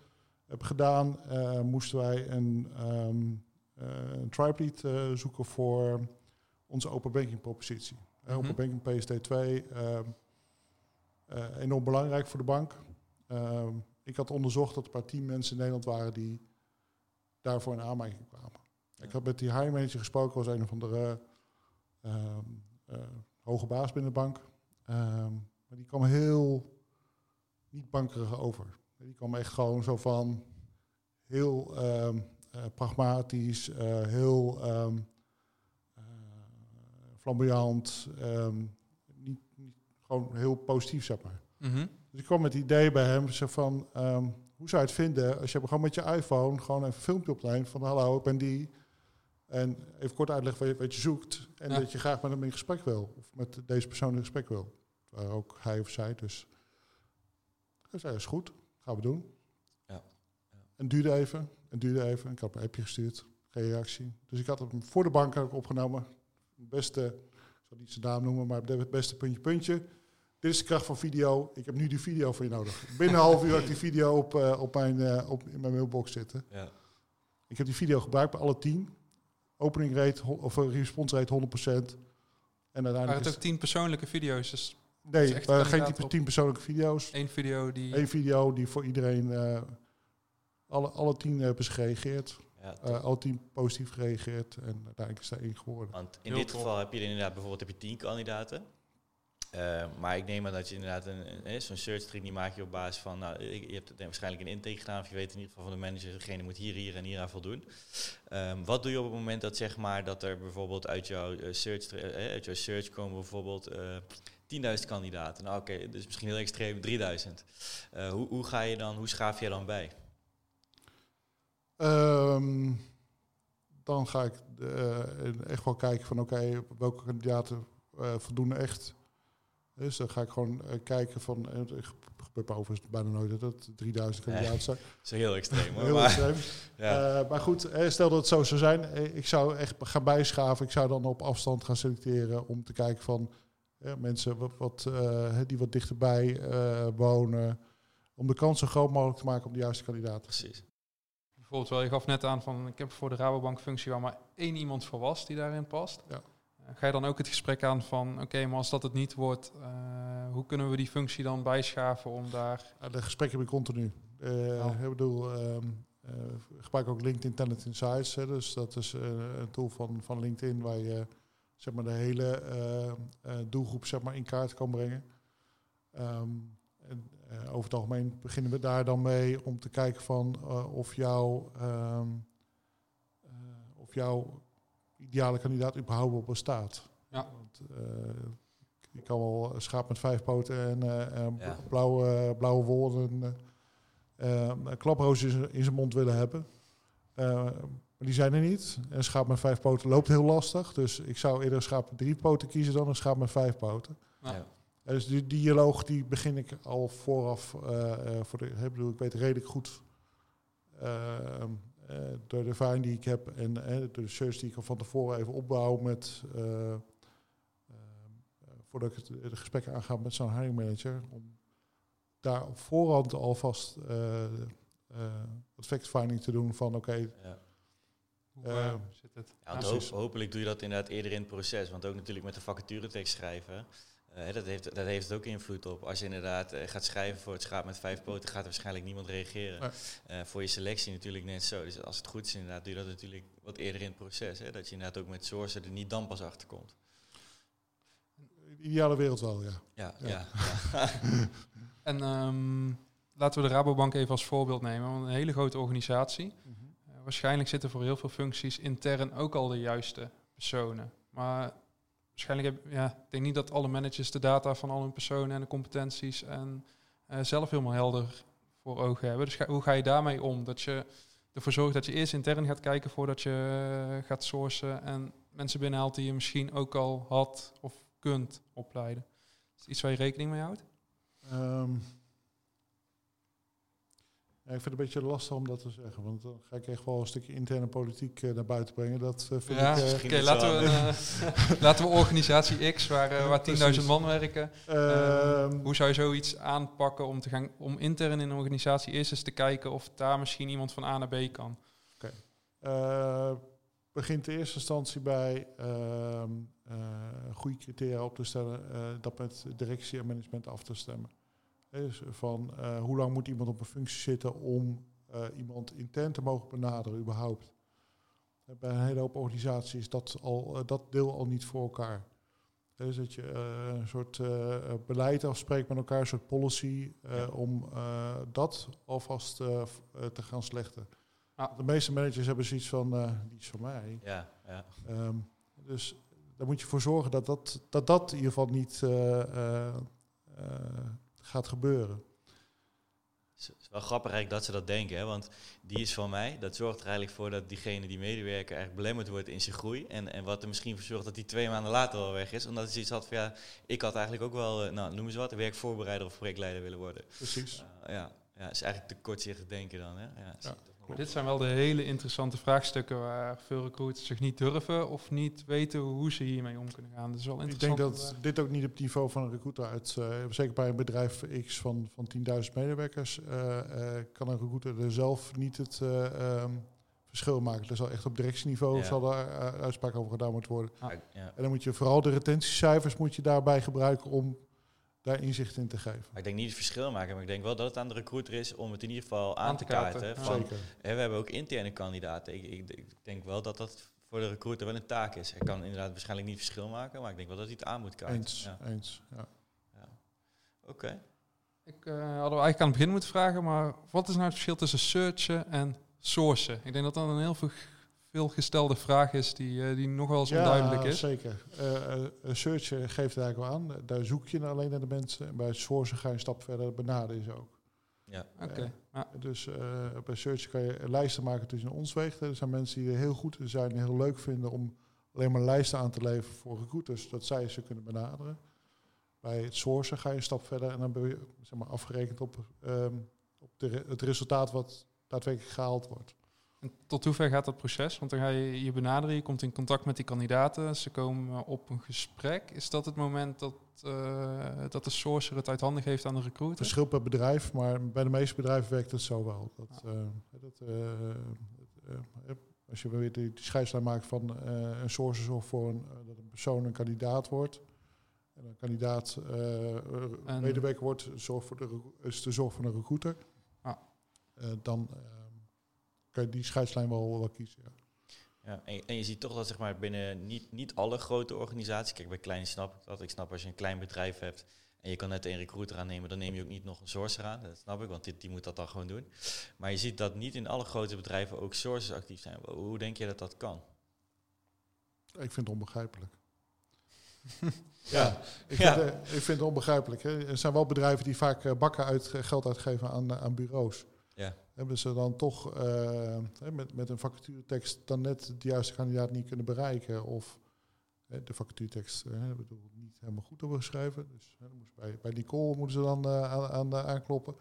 heb gedaan, moesten wij een, um, een tribe zoeken voor onze open banking propositie. Mm Open banking PSD2, ehm, enorm belangrijk voor de bank. Ehm, ik had onderzocht dat er maar tien mensen in Nederland waren die daarvoor in aanmerking kwamen. Ik had met die high manager gesproken, was een of andere uh, uh, hoge baas binnen de bank. Ehm, maar die kwam heel niet bankerig over. Die kwam echt gewoon zo van heel uh, pragmatisch, heel flamboyant, niet, niet, gewoon heel positief, zeg maar. Mm dus ik kwam met het idee bij hem zo van, ehm, hoe zou je het vinden als je gewoon met je iPhone gewoon even een filmpje opneemt van hallo, ik ben die. En even kort uitleggen wat je, zoekt. En dat je graag met hem in gesprek wil. Of met deze persoon in gesprek wil. Waar ook hij of zij. Dus hij zei, is goed, gaan we doen. Ja. ja. En duurde even, en duurde even. Ik had een appje gestuurd, geen reactie. Dus ik had hem voor de bank ook opgenomen. Beste, ik zal niet zijn naam noemen, maar het beste puntje, puntje. Dit is de kracht van video. Ik heb nu die video voor je nodig. Binnen een half uur heb ik die video op, uh, op, mijn, uh, op, in mijn mailbox zitten. Ja. Ik heb die video gebruikt bij alle tien. Opening rate of uh, response rate 100%. En uiteindelijk maar het ook tien persoonlijke video's. Dus nee, geen tien, tien persoonlijke video's. Eén video die... Eén video die voor iedereen... alle, alle tien hebben ze gereageerd. Ja, alle tien positief gereageerd. En uiteindelijk is daar één geworden. Want in dit geval heb je inderdaad bijvoorbeeld heb je tien kandidaten. Uh, maar ik neem aan dat je inderdaad een, zo'n search tree die maak je op basis van, nou, je hebt waarschijnlijk een intake gedaan, of je weet in ieder geval van de manager, degene moet hier, hier en hier aan voldoen. Um, wat doe je op het moment dat zeg maar dat er bijvoorbeeld uit jouw uh, search, uh, uit jouw search komen bijvoorbeeld 10.000 kandidaten? Nou, oké, okay, dus misschien heel extreem 3000. hoe, hoe ga je dan, hoe schaaf je dan bij? Um, dan ga ik echt wel kijken van, oké, welke kandidaten voldoen echt dus dan ga ik gewoon uh, kijken van, uh, gebeurt overigens bijna nooit dat het 3000 kandidaten zijn. Dat is heel extreem hoor. heel maar, extreem. ja. uh, maar goed, stel dat het zo zou zijn, ik zou echt gaan bijschaven. Ik zou dan op afstand gaan selecteren om te kijken van mensen wat, wat die wat dichterbij wonen. Om de kans zo groot mogelijk te maken op de juiste kandidaat. Precies. Bijvoorbeeld, wel, je gaf net aan van, ik heb voor de Rabobank functie waar maar één iemand voor was die daarin past. Ja. Ga je dan ook het gesprek aan van, oké, maar als dat het niet wordt, uh, hoe kunnen we die functie dan bijschaven om daar... Ja, de gesprekken heb ik continu. Uh. Ik bedoel, um, uh, gebruik ook LinkedIn Talent Insights. Hè, dus dat is een tool van, van LinkedIn waar je zeg maar, de hele doelgroep zeg maar, in kaart kan brengen. Um, en, over het algemeen beginnen we daar dan mee om te kijken van of jouw... Um, of jouw ideale kandidaat überhaupt bestaat. Ja. Want, uh, je kan wel schaap met vijf poten en uh, blauwe, blauwe wol en een klaproos in zijn mond willen hebben. maar die zijn er niet. En schaap met vijf poten loopt heel lastig. Dus ik zou eerder een schaap met drie poten kiezen dan een schaap met vijf poten. Ja. Dus die dialoog die begin ik al vooraf. voor de, ik bedoel, ik weet redelijk goed uh, door de ervaring die ik heb en uh, door de search die ik al van tevoren even opbouw met uh, voordat ik het, de gesprekken aanga met zo'n hiring manager, om daar op voorhand alvast wat fact-finding te doen van oké, Ja. Hoe Eh, eh, zit het? Ja, hopelijk doe je dat inderdaad eerder in het proces. Want ook natuurlijk met de vacaturetekst schrijven. Eh, dat, heeft, dat heeft het ook invloed op. Als je inderdaad eh, gaat schrijven voor het schaap met vijf poten, gaat er waarschijnlijk niemand reageren. Nee. Eh, voor je selectie natuurlijk net zo. Dus als het goed is, inderdaad, doe je dat natuurlijk wat eerder in het proces. Hè? Dat je inderdaad ook met sourcen er niet dan pas achter komt. ideale wereld wel, ja. Ja, Ja. ja. ja. En ehm, laten we de Rabobank even als voorbeeld nemen. Want een hele grote organisatie. Eh, waarschijnlijk zitten voor heel veel functies intern ook al de juiste personen. Maar waarschijnlijk heb ja, ik denk niet dat alle managers de data van al hun personen en de competenties en eh, zelf helemaal helder voor ogen hebben. Dus hoe ga je daarmee om? Dat je ervoor zorgt dat je eerst intern gaat kijken voordat je eh, gaat sourcen en mensen binnenhaalt die je misschien ook al had of kunt opleiden. Is iets waar je rekening mee houdt? Ehm, ja, ik vind het een beetje lastig om dat te zeggen, want dan ga ik echt wel een stukje interne politiek eh, naar buiten brengen. Dat eh, vind Ja, ik... eh, oké, is laten, we, eh, laten we organisatie X, waar, waar 10.000 Precies. man werken. ehm, Hoe zou je zoiets aanpakken om, te gaan, om intern in een organisatie eerst eens te kijken of daar misschien iemand van A naar B kan? eh, begint in eerste instantie bij ehm, eh, goede criteria op te stellen, eh, dat met directie en management af te stemmen. Dus van eh, hoe lang moet iemand op een functie zitten om eh, iemand intern te mogen benaderen überhaupt. Bij een hele hoop organisaties is dat, al, eh, dat deel al niet voor elkaar. Dus dat je een soort beleid afspreekt met elkaar, een soort policy, Ja. om dat alvast te gaan slechten. Ja. De meeste managers hebben zoiets van, die is van mij. ja, ja. Ehm, dus daar moet je voor zorgen dat dat, dat, dat in ieder geval niet gaat gebeuren. Het is wel grappig eigenlijk dat ze dat denken, hè? want die is van mij. Dat zorgt er eigenlijk voor dat diegene, die medewerker, eigenlijk belemmerd wordt in zijn groei. En, en wat er misschien voor zorgt dat hij twee maanden later al weg is. Omdat hij zoiets had van, ja, ik had eigenlijk ook wel, eh, nou, noem eens wat, werkvoorbereider of projectleider willen worden. Precies. Eh, ja, ja, is eigenlijk te kortzichtig denken dan. Hè? Ja, Dit zijn wel de hele interessante vraagstukken waar veel recruiters zich niet durven of niet weten hoe ze hiermee om kunnen gaan. Dat is wel Ik interessant. denk om dat daar- dit ook niet op het niveau van een recruiter uit, eh, zeker bij een bedrijf X van, van 10.000 medewerkers, eh, eh, kan een recruiter er zelf niet het eh, ehm, verschil maken. Er zal echt op directieniveau Ja. zal daar eh, uitspraak over gedaan moeten worden. Ja, ja. En dan moet je vooral de retentiecijfers moet je daarbij gebruiken om daar inzicht in te geven. Maar ik denk niet het verschil maken, maar ik denk wel dat het aan de recruiter is om het in ieder geval aan, Aan te te kaarten, kaarten. ja. Van, Zeker. hè, we hebben ook interne kandidaten. Ik, ik, ik denk wel dat dat voor de recruiter wel een taak is. Hij kan inderdaad waarschijnlijk niet verschil maken, maar ik denk wel dat hij het aan moet kaarten. Eens, Ja. eens. Ja. Ja. Oké. Ik eh, hadden we eigenlijk aan het begin moeten vragen, maar wat is nou het verschil tussen searchen en sourcen? Ik denk dat dat een heel veel, veel gestelde vraag is die, eh, die nog wel eens onduidelijk is. zeker. Eh, eh, een search eh, geeft het eigenlijk wel aan. Daar zoek je alleen naar de mensen. En bij sourcen ga je een stap verder, benaderen ze ook. Ja. Oké. Eh, Ja. Dus eh, bij search kan je lijsten maken tussen ons wegen. Er zijn mensen die er heel goed in zijn en heel leuk vinden om alleen maar lijsten aan te leveren voor recruiters, dat zij ze kunnen benaderen. Bij het sourcen ga je een stap verder en dan ben je zeg maar, afgerekend op, ehm, op de re- het resultaat wat daadwerkelijk gehaald wordt. En tot hoever gaat dat proces? Want dan ga je je benaderen, je komt in contact met die kandidaten, ze komen op een gesprek. Is dat het moment dat, eh, dat de sourcer het uit handen geeft aan de recruiter? Verschil per bedrijf, maar bij de meeste bedrijven werkt het zo wel. Dat, eh, dat, eh, als je weer die, die scheidslijn maakt van een source zorgt voor een, dat een persoon een kandidaat wordt. En een kandidaat En- medewerker wordt, zorg voor de, is de zorg van een recruiter. Ah. Dan kan je die scheidslijn wel, wel kiezen. Ja. Ja, en, je- en je ziet toch dat zeg maar, binnen niet, niet alle grote organisaties, kijk bij kleine snap ik dat. Ik snap als je een klein bedrijf hebt en je kan net een recruiter aannemen, dan neem je ook niet nog een sourcer aan. Dat snap ik, want die, die moet dat dan gewoon doen. Maar je ziet dat niet in alle grote bedrijven ook sourcers actief zijn. Hoe denk je dat dat kan? Ik vind het onbegrijpelijk. ja, ik, Ja. Vind, eh, ik vind het onbegrijpelijk. Hè. Er zijn wel bedrijven die vaak eh, bakken uit, geld uitgeven aan, eh, aan bureaus. Ja. Hebben ze dan toch eh, met, met een vacaturetekst dan net de juiste kandidaat niet kunnen bereiken? Of de vacaturetekst eh, bedoel, niet helemaal goed hebben geschreven. Dus dan bij, bij Nicole moeten ze dan eh, aan, aan, aankloppen.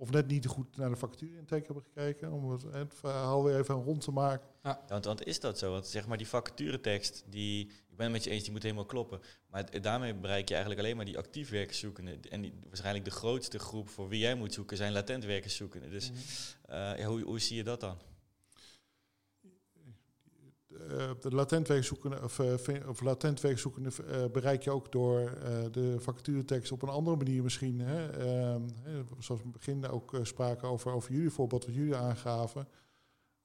Of net niet goed naar de factuurintake hebben gekeken. Om het, het verhaal weer even rond te maken. Ja. Want, want is dat zo? Want zeg maar die vacaturetekst, die, ik ben het met je eens, die moet helemaal kloppen. Maar het- daarmee bereik je eigenlijk alleen maar die actief werkerszoekenden. En die, waarschijnlijk de grootste groep voor wie jij moet zoeken zijn latent werkerszoekenden. Dus Mhm. eh, ja, hoe, hoe zie je dat dan? Eh, de latent werkzoekende, of, eh, of eh, bereik je ook door de vacaturetekst op een andere manier misschien. Hè? Ehm, zoals we in het begin ook spraken over, over jullie voorbeeld, wat jullie aangaven.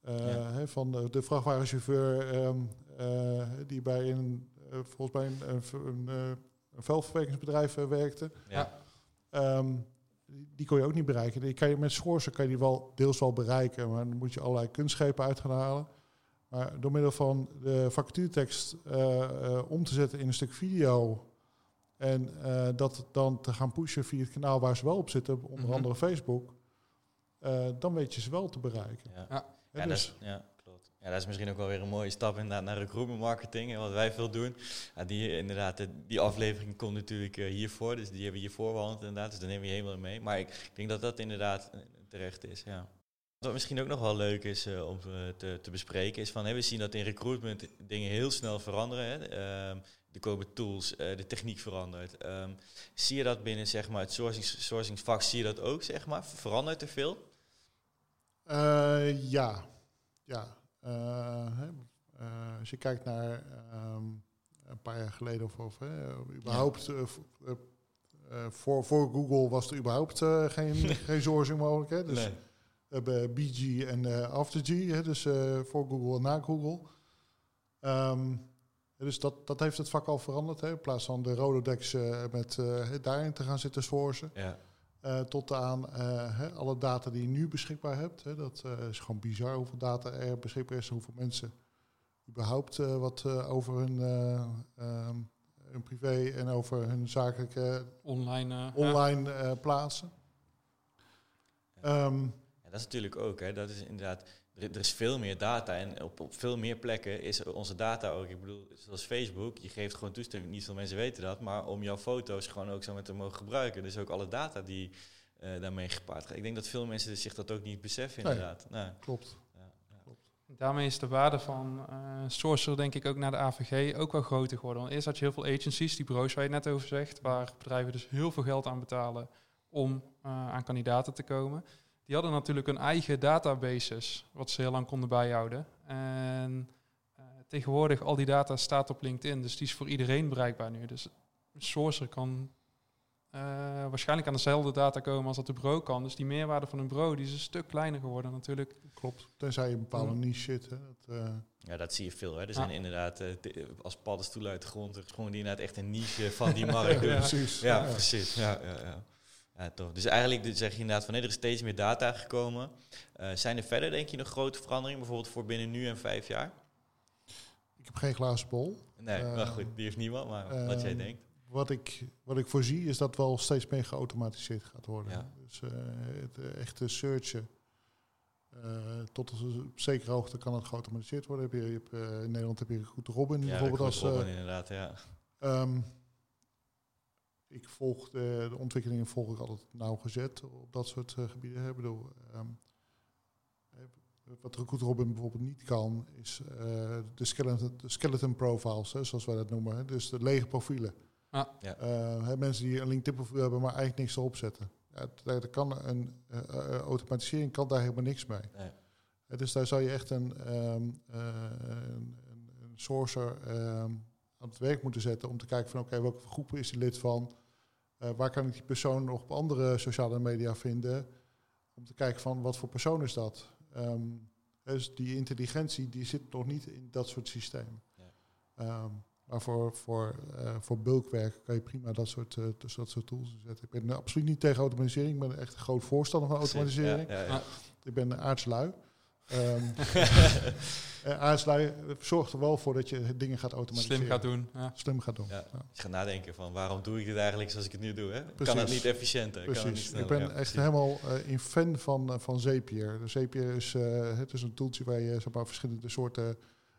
Ja. van de, de vrachtwagenchauffeur ehm, eh, die bij een, eh, volgens mij een, een, een, een vuilverwerkingsbedrijf werkte. Ja. Ehm, die, kon je ook niet bereiken. Die kan je met sourcen kan je die wel deels wel bereiken, maar dan moet je allerlei kunstgrepen uit gaan halen. Maar door middel van de vacatuurtekst eh, eh, om te zetten in een stuk video en eh, dat dan te gaan pushen via het kanaal waar ze wel op zitten, onder Mhm. andere Facebook, eh, dan weet je ze wel te bereiken. Ja. Ja. Dat dus, is, ja, klopt. Ja, dat is misschien ook wel weer een mooie stap inderdaad naar recruitment marketing. En wat wij veel doen. Ja, die, inderdaad, die aflevering komt natuurlijk hiervoor. Dus die hebben we hiervoor behandeld inderdaad. Dus dan nemen we je helemaal mee. Maar ik, ik denk dat dat inderdaad terecht is, ja. Wat misschien ook nog wel leuk is eh, om te, te, te bespreken, is van we zien dat in recruitment dingen heel snel veranderen. Hè. Ehm, er komen tools, eh, de techniek verandert. Ehm, zie je dat binnen zeg maar, het sourcings, sourcingsvak, zie je dat ook, zeg maar? Verandert er veel? eh, ja, ja. Eh, eh, als je kijkt naar ehm, een paar jaar geleden of, of überhaupt eh, eh, eh, voor, voor Google was er überhaupt eh, geen, geen sourcing mogelijk. Hè? Dus Nee. We hebben BG en eh AfterG, hè, dus eh, voor Google en na Google. Ehm, dus dat, dat heeft het vak al veranderd. Hè, in plaats van de Rolodex eh, met eh, daarin te gaan zitten sourcen. Ja. eh, tot aan eh, hè, alle data die je nu beschikbaar hebt. Hè, dat eh, is gewoon bizar hoeveel data er beschikbaar is. Hoeveel mensen überhaupt eh, wat eh, over hun, eh, ehm, hun privé en over hun zakelijke Online. ja. online eh, plaatsen. Ehm, Ja, dat is natuurlijk ook, hè. dat is inderdaad, er, er is veel meer data en op, op veel meer plekken is onze data ook. Ik bedoel, zoals Facebook, je geeft gewoon toestemming, niet veel mensen weten dat, maar om jouw foto's gewoon ook zo met te mogen gebruiken. Dus ook alle data die eh, daarmee gepaard gaat. Ik denk dat veel mensen zich dat ook niet beseffen, inderdaad. Nee. klopt. Ja, ja. Daarmee is de waarde van eh Sourcer denk ik ook naar de AVG ook wel groter geworden. Want eerst had je heel veel agencies, die bureaus waar je net over zegt, waar bedrijven dus heel veel geld aan betalen om eh, aan kandidaten te komen. Die hadden natuurlijk hun eigen databases, wat ze heel lang konden bijhouden. En eh, tegenwoordig, al die data staat op LinkedIn, dus die is voor iedereen bereikbaar nu. Dus Sourcer kan eh, waarschijnlijk aan dezelfde data komen als dat de bureau kan. Dus die meerwaarde van een bureau die is een stuk kleiner geworden natuurlijk. Klopt. Tenzij je een bepaalde Mm. niche zit. Hè. Dat, eh, Ja, dat zie je veel. Hè. Er Ja. zijn inderdaad eh, te- als paddenstoelen uit de grond, er is gewoon die inderdaad echt een niche van die markt. Ja. ja. Precies. Ja, precies. Ja, ja, ja. Ja, tof. Dus eigenlijk dus zeg je inderdaad van nee, er is steeds meer data gekomen. Eh, zijn er verder denk je nog grote veranderingen, bijvoorbeeld voor binnen nu en vijf jaar? Ik heb geen glazen bol. Nee, Eh, wel goed, die heeft niemand, maar wat jij ehm, denkt. Wat ik, wat ik voorzie is dat wel steeds meer geautomatiseerd gaat worden. Ja. Dus eh, het eh, echte searchen. tot op zekere hoogte kan het geautomatiseerd worden. Heb je, je hebt, in Nederland heb je goed Robin Ja, bijvoorbeeld dat als. Robin, inderdaad, ja. Ehm, ik volg de, de ontwikkelingen volg ik altijd nauwgezet op dat soort eh, gebieden. hè. Ik bedoel, ehm, eh, wat Recruit Robin bijvoorbeeld niet kan, is eh, de, skeleton, de skeleton profiles, hè, zoals wij dat noemen. Hè. Dus de lege profielen. Ja. Eh, hè, mensen die een LinkedIn profiel hebben, maar eigenlijk niks erop zetten. Ja, daar, kan een automatisering kan daar helemaal niks mee. Nee. Dus daar zou je echt een, ehm, eh, een, een, een sourcer ehm, aan het werk moeten zetten om te kijken van oké, welke groepen is die lid van? Eh, waar kan ik die persoon nog op andere sociale media vinden? Om te kijken van wat voor persoon is dat? Ehm, dus die intelligentie die zit nog niet in dat soort systemen. Ja. Ehm, maar voor, voor, eh, voor bulkwerk kan je prima dat soort, eh, dus dat soort tools inzetten. Ik ben absoluut niet tegen automatisering. Ik ben echt een groot voorstander van automatisering. Ja, ja, ja. Ja. Ik ben aardslui. Aardslui zorgt er wel voor dat je dingen gaat automatiseren. Slim gaat doen. Ja. Slim gaat doen. Ja. Ja. Je gaat nadenken van waarom doe ik dit eigenlijk zoals ik het nu doe? Hè? Kan Precies. het niet efficiënter? Kan het niet Precies. Ik ben Ja, echt precies. helemaal eh in fan van, eh, van Zapier. De Zapier is, eh, het is een tooltje waar je zeg maar, verschillende soorten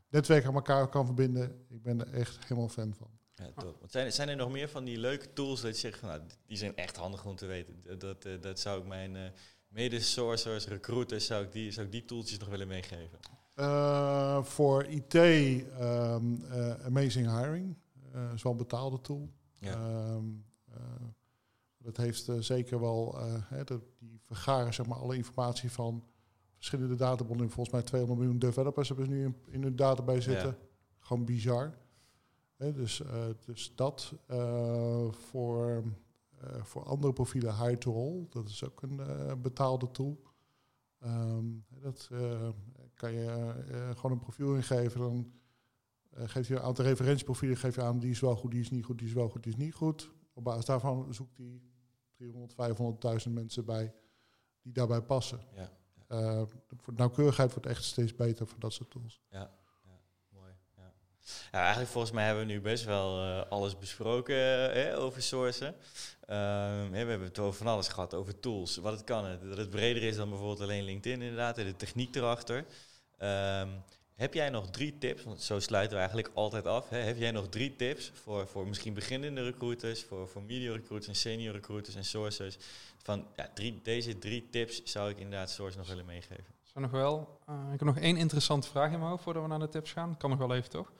netwerken aan elkaar kan verbinden. Ik ben er echt helemaal fan van. Ja, top. Want zijn, zijn er nog meer van die leuke tools dat je zegt van nou, die zijn echt handig om te weten? Dat, dat, dat zou ik mijn eh, mede-sourcers, recruiters, zou ik, die, zou ik die tooltjes nog willen meegeven? Uh, voor IT, um, ehm, uh, Amazing Hiring. Uh, is wel een betaalde tool. Ja. Um, dat heeft zeker wel, die vergaren zeg maar alle informatie van verschillende databronnen. Volgens mij 200 miljoen developers hebben ze nu in, in hun database zitten. Gewoon bizar. Dus, dus dat voor, voor andere profielen, High to All, dat is ook een betaalde tool. Um, dat kan je gewoon een profiel ingeven. Dan geeft je een aantal referentieprofielen geef je aan die is wel goed, die is niet goed, die is wel goed, die is niet goed. Op basis daarvan zoekt hij 300, 500.000 mensen bij die daarbij passen. Ja. Uh, nauwkeurigheid wordt echt steeds beter voor dat soort tools. Ja. Ja. eigenlijk volgens mij hebben we nu best wel alles besproken hè, over sourcen. Ehm, we hebben het over van alles gehad, over tools, wat het kan. Dat het breder is dan bijvoorbeeld alleen LinkedIn inderdaad, de techniek erachter. Um, heb jij nog drie tips, want zo sluiten we eigenlijk altijd af. Hè? Heb jij nog drie tips voor, voor misschien beginnende recruiters, voor, voor recruiters en senior recruiters en sourcers? Van ja, drie, deze drie tips zou ik inderdaad source nog willen meegeven. Zo nog wel. Uh, ik heb nog één interessante vraag in mijn hoofd voordat we naar de tips gaan. Kan nog wel even, toch?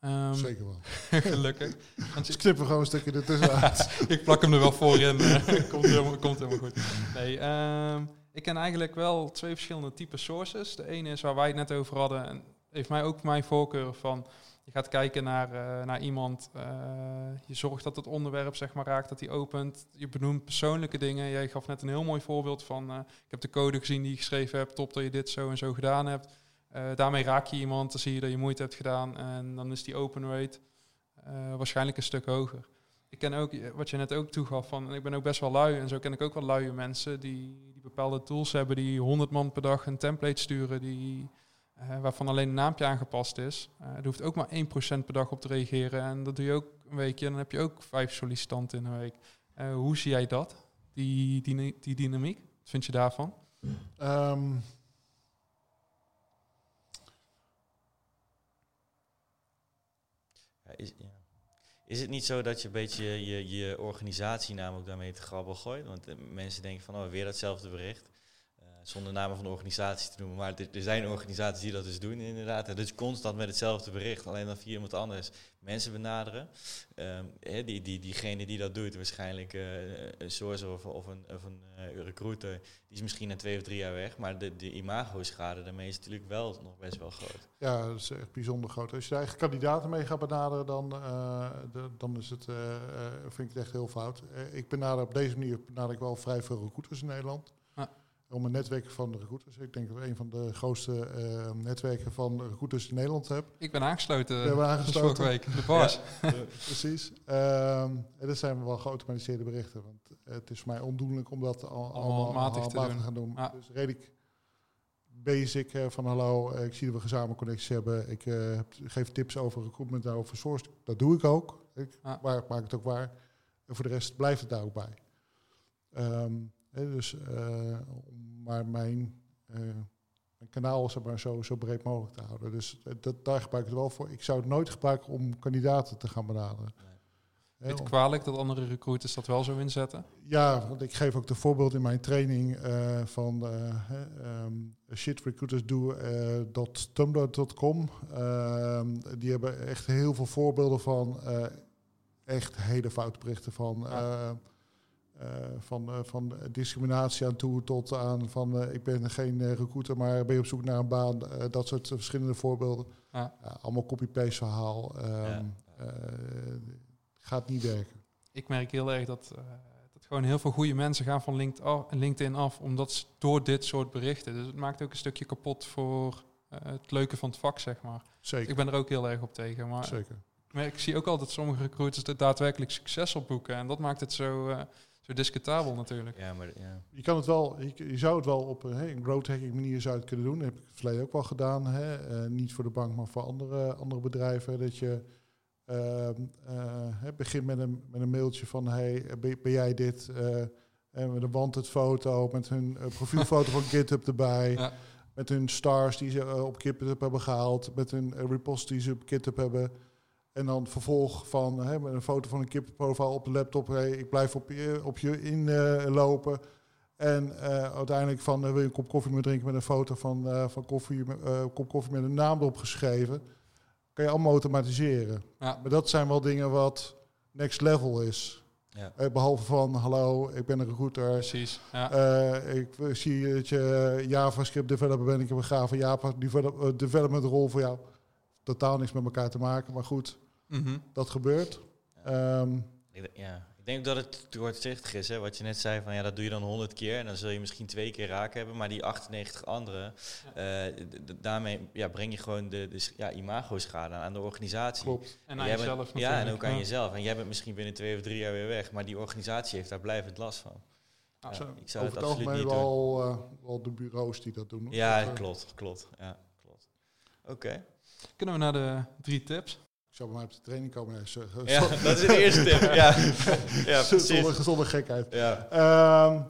Um, Zeker wel. gelukkig. Want dus knippen gewoon een stukje ertussen uit. ik plak hem er wel voor in. Uh, komt, helemaal, komt helemaal goed. Nee, um, ik ken eigenlijk wel twee verschillende type sources. De ene is waar wij het net over hadden en heeft mij ook mijn voorkeur van je gaat kijken naar, uh, naar iemand, uh, je zorgt dat het onderwerp zeg maar raakt, dat hij opent. Je benoemt persoonlijke dingen. Jij gaf net een heel mooi voorbeeld van, uh, ik heb de code gezien die je geschreven hebt, top dat je dit zo en zo gedaan hebt. Daarmee raak je iemand, dan zie je dat je moeite hebt gedaan en dan is die open rate waarschijnlijk een stuk hoger ik ken ook, wat je net ook toegaf, van ik ben ook best wel lui. En zo ken ik ook wel luie mensen die, die bepaalde tools hebben, die 100 man per dag een template sturen, die, waarvan alleen een naampje aangepast is. Uh, er hoeft ook maar 1% per dag op te reageren. En dat doe je ook een weekje en dan heb je ook vijf sollicitanten in een week. Hoe zie jij dat, die, die, die dynamiek? Wat vind je daarvan? Um, is. Is het niet zo dat je een beetje je, je organisatie namelijk daarmee te grabbel gooit? Want eh, mensen denken van, oh, weer datzelfde bericht. Uh, zonder namen van de organisatie te noemen. Maar er, zijn organisaties die dat dus doen inderdaad. En dus constant met hetzelfde bericht, alleen dan via iemand anders mensen benaderen. Um, die, die, diegene die dat doet, waarschijnlijk uh, een source of, of een, of een uh, recruiter, die is misschien na twee of drie jaar weg. Maar de, de imago-schade daarmee is natuurlijk wel nog best wel groot. Ja, dat is echt bijzonder groot. Als je eigen kandidaten mee gaat benaderen, dan, dan is het, vind ik het echt heel fout. ik benader op deze manier benader ik wel vrij veel recruiters in Nederland om een netwerk van de recruiters. Ik denk dat we een van de grootste uh, netwerken van recruiters in Nederland heb. Ik ben aangesloten. We aangesloten. Vorige week, de. Ja, precies. Um, en dat zijn wel geautomatiseerde berichten. Want het is voor mij ondoenlijk om dat al, allemaal matig te, doen. gaan doen. Dus redelijk basic uh, van hallo, uh, ik zie dat we gezamenlijk connecties hebben. Ik geef tips over recruitment en over source. Dat doe ik ook. Ik waar, maak het ook waar. En voor de rest blijft het daar ook bij. Um, dus, uh, maar mijn, uh, mijn kanaal zeg maar, zo, zo breed mogelijk te houden. Dus dat, daar gebruik ik het wel voor. Ik zou het nooit gebruiken om kandidaten te gaan benaderen. Vind je het kwalijk dat andere recruiters dat wel zo inzetten? Ja, want ik geef ook de voorbeeld in mijn training uh, van uh, um, shitrecruitersdo.tumblr.com. Uh, die hebben echt heel veel voorbeelden van echt hele foute berichten van... Ja uh, van, uh, van discriminatie aan toe tot aan van uh, ik ben geen recruiter, maar ben je op zoek naar een baan. dat soort verschillende voorbeelden. Allemaal copy-paste verhaal. Um, ja. gaat niet werken. Ik merk heel erg dat, dat gewoon heel veel goede mensen gaan van LinkedIn af, omdat door dit soort berichten. Dus het maakt ook een stukje kapot voor het leuke van het vak, zeg maar. Zeker. Ik ben er ook heel erg op tegen. Maar Zeker. Maar ik zie ook altijd sommige recruiters er daadwerkelijk succes op boeken. En dat maakt het zo discutabel natuurlijk. Ja, maar, ja. Je, kan het wel, je, zou het wel op een, een growth hacking manier zou het kunnen doen. Dat heb ik het verleden ook wel gedaan. Hè. Uh, niet voor de bank, maar voor andere, andere bedrijven. Dat je uh, uh, begint met een, met een mailtje van... Hey, ben, ben jij dit? en met een wanted foto, met hun profielfoto van GitHub erbij... Ja. Met hun stars die ze op GitHub hebben gehaald. Met hun repost die ze op GitHub hebben en dan vervolg van hè, met een foto van een kippenprofiel op de laptop. Hey, ik blijf op je, op je inlopen. En uh, uiteindelijk van wil je een kop koffie meer drinken met een foto van, van koffie, kop koffie met een naam erop geschreven. Kan je allemaal automatiseren. Ja. Maar dat zijn wel dingen wat next level is. Ja. Uh, behalve van, hallo, ik ben een recruiter. Precies. Ja. Uh, ik zie dat je JavaScript developer bent. Ik heb een gave Java develop, development rol voor jou. Totaal niks met elkaar te maken, maar goed, mm -hmm. dat gebeurt. Ja. Um, ja, ik denk dat het doorzichtig is. Hè? Wat je net zei, van ja, dat doe je dan honderd keer. En dan zul je misschien twee keer raak hebben. Maar die 98 andere, uh, daarmee ja, breng je gewoon de, de ja, imago-schade aan de organisatie. Klopt. En aan jezelf bent, Ja, en ook aan jezelf. En jij bent misschien binnen twee of drie jaar weer weg. Maar die organisatie heeft daar blijvend last van. Ja, ik zou Over het, wel, uh, wel de bureaus die dat doen. Ja, dat, klopt, klopt. Ja, klopt. Oké. Kunnen we naar de drie tips? Ik zou bij mij op de training komen. Nee, zo, ja, dat is de eerste tip. Ja, ja. Zonder, zonder gekheid. Ja. Um,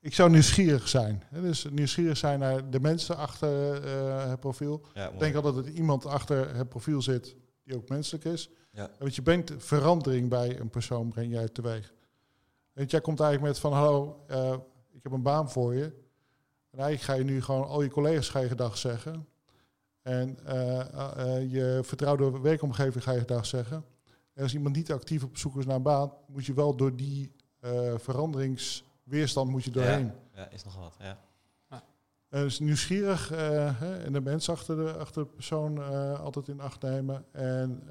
ik zou nieuwsgierig zijn. Dus nieuwsgierig zijn naar de mensen achter uh, het profiel. Ja, ik denk altijd dat er iemand achter het profiel zit die ook menselijk is. Ja. Want je brengt verandering bij een persoon, breng jij teweeg. Want jij komt eigenlijk met van, hallo, uh, ik heb een baan voor je. En eigenlijk ga je nu gewoon al je collega's ga je gedag zeggen. En uh, uh, je vertrouwde werkomgeving ga je dag zeggen. En als iemand niet actief op zoek is naar een baan, moet je wel door die uh, veranderingsweerstand moet je doorheen. Ja, ja is nog wat. Ja. En dus nieuwsgierig hè, en de mens achter de, achter de persoon altijd in acht nemen. En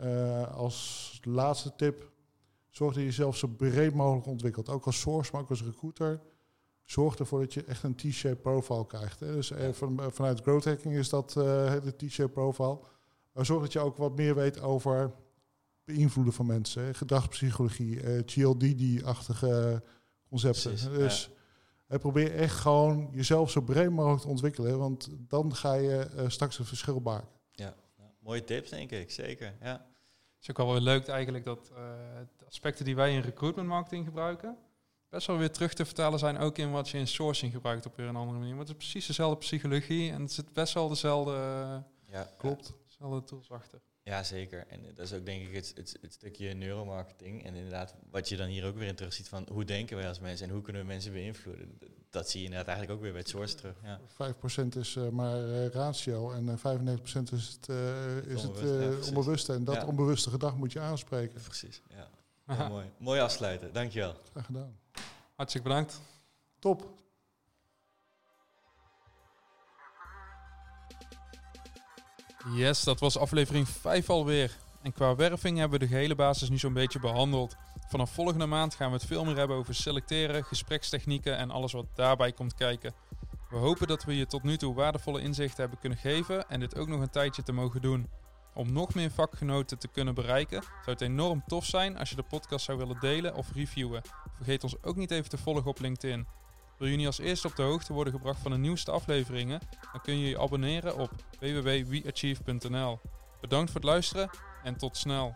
als laatste tip, zorg dat je jezelf zo breed mogelijk ontwikkelt. Ook als source, maar ook als recruiter zorg ervoor dat je echt een T-shape profile krijgt. Hè. Dus eh, van, eh, vanuit growth hacking is dat uh, de T-shape profile. Maar zorg dat je ook wat meer weet over beïnvloeden van mensen. Hè. Gedragspsychologie, uh, GLD-achtige concepten. Precies, dus ja. probeer echt gewoon jezelf zo breed mogelijk te ontwikkelen. Want dan ga je straks een verschil maken. Ja. ja. mooie tips denk ik, zeker. Ja. Het is ook wel weer leuk eigenlijk dat de aspecten die wij in recruitment marketing gebruiken best wel weer terug te vertalen zijn ook in wat je in sourcing gebruikt op weer een andere manier. Want het is precies dezelfde psychologie en het zit best wel dezelfde, ja, klopt, dezelfde tools achter. Ja, zeker. En dat is ook denk ik het, het, het, stukje neuromarketing. En inderdaad, wat je dan hier ook weer in terug ziet van hoe denken wij als mensen en hoe kunnen we mensen beïnvloeden. Dat zie je inderdaad eigenlijk ook weer bij het source terug. Ja. 5% is uh, maar uh, ratio en uh, 95% is het, uh, is het ja, onbewuste. En dat ja. onbewuste gedrag moet je aanspreken. Precies, ja. Mooi. Mooi afsluiten, dankjewel. Graag gedaan. Hartstikke bedankt. Top. Yes, dat was aflevering 5 alweer. En qua werving hebben we de gehele basis nu zo'n beetje behandeld. Vanaf volgende maand gaan we het veel meer hebben over selecteren, gesprekstechnieken en alles wat daarbij komt kijken. We hopen dat we je tot nu toe waardevolle inzichten hebben kunnen geven en dit ook nog een tijdje te mogen doen. Om nog meer vakgenoten te kunnen bereiken, zou het enorm tof zijn als je de podcast zou willen delen of reviewen. Vergeet ons ook niet even te volgen op LinkedIn. Wil je niet als eerste op de hoogte worden gebracht van de nieuwste afleveringen? Dan kun je je abonneren op www.weachieve.nl. Bedankt voor het luisteren en tot snel.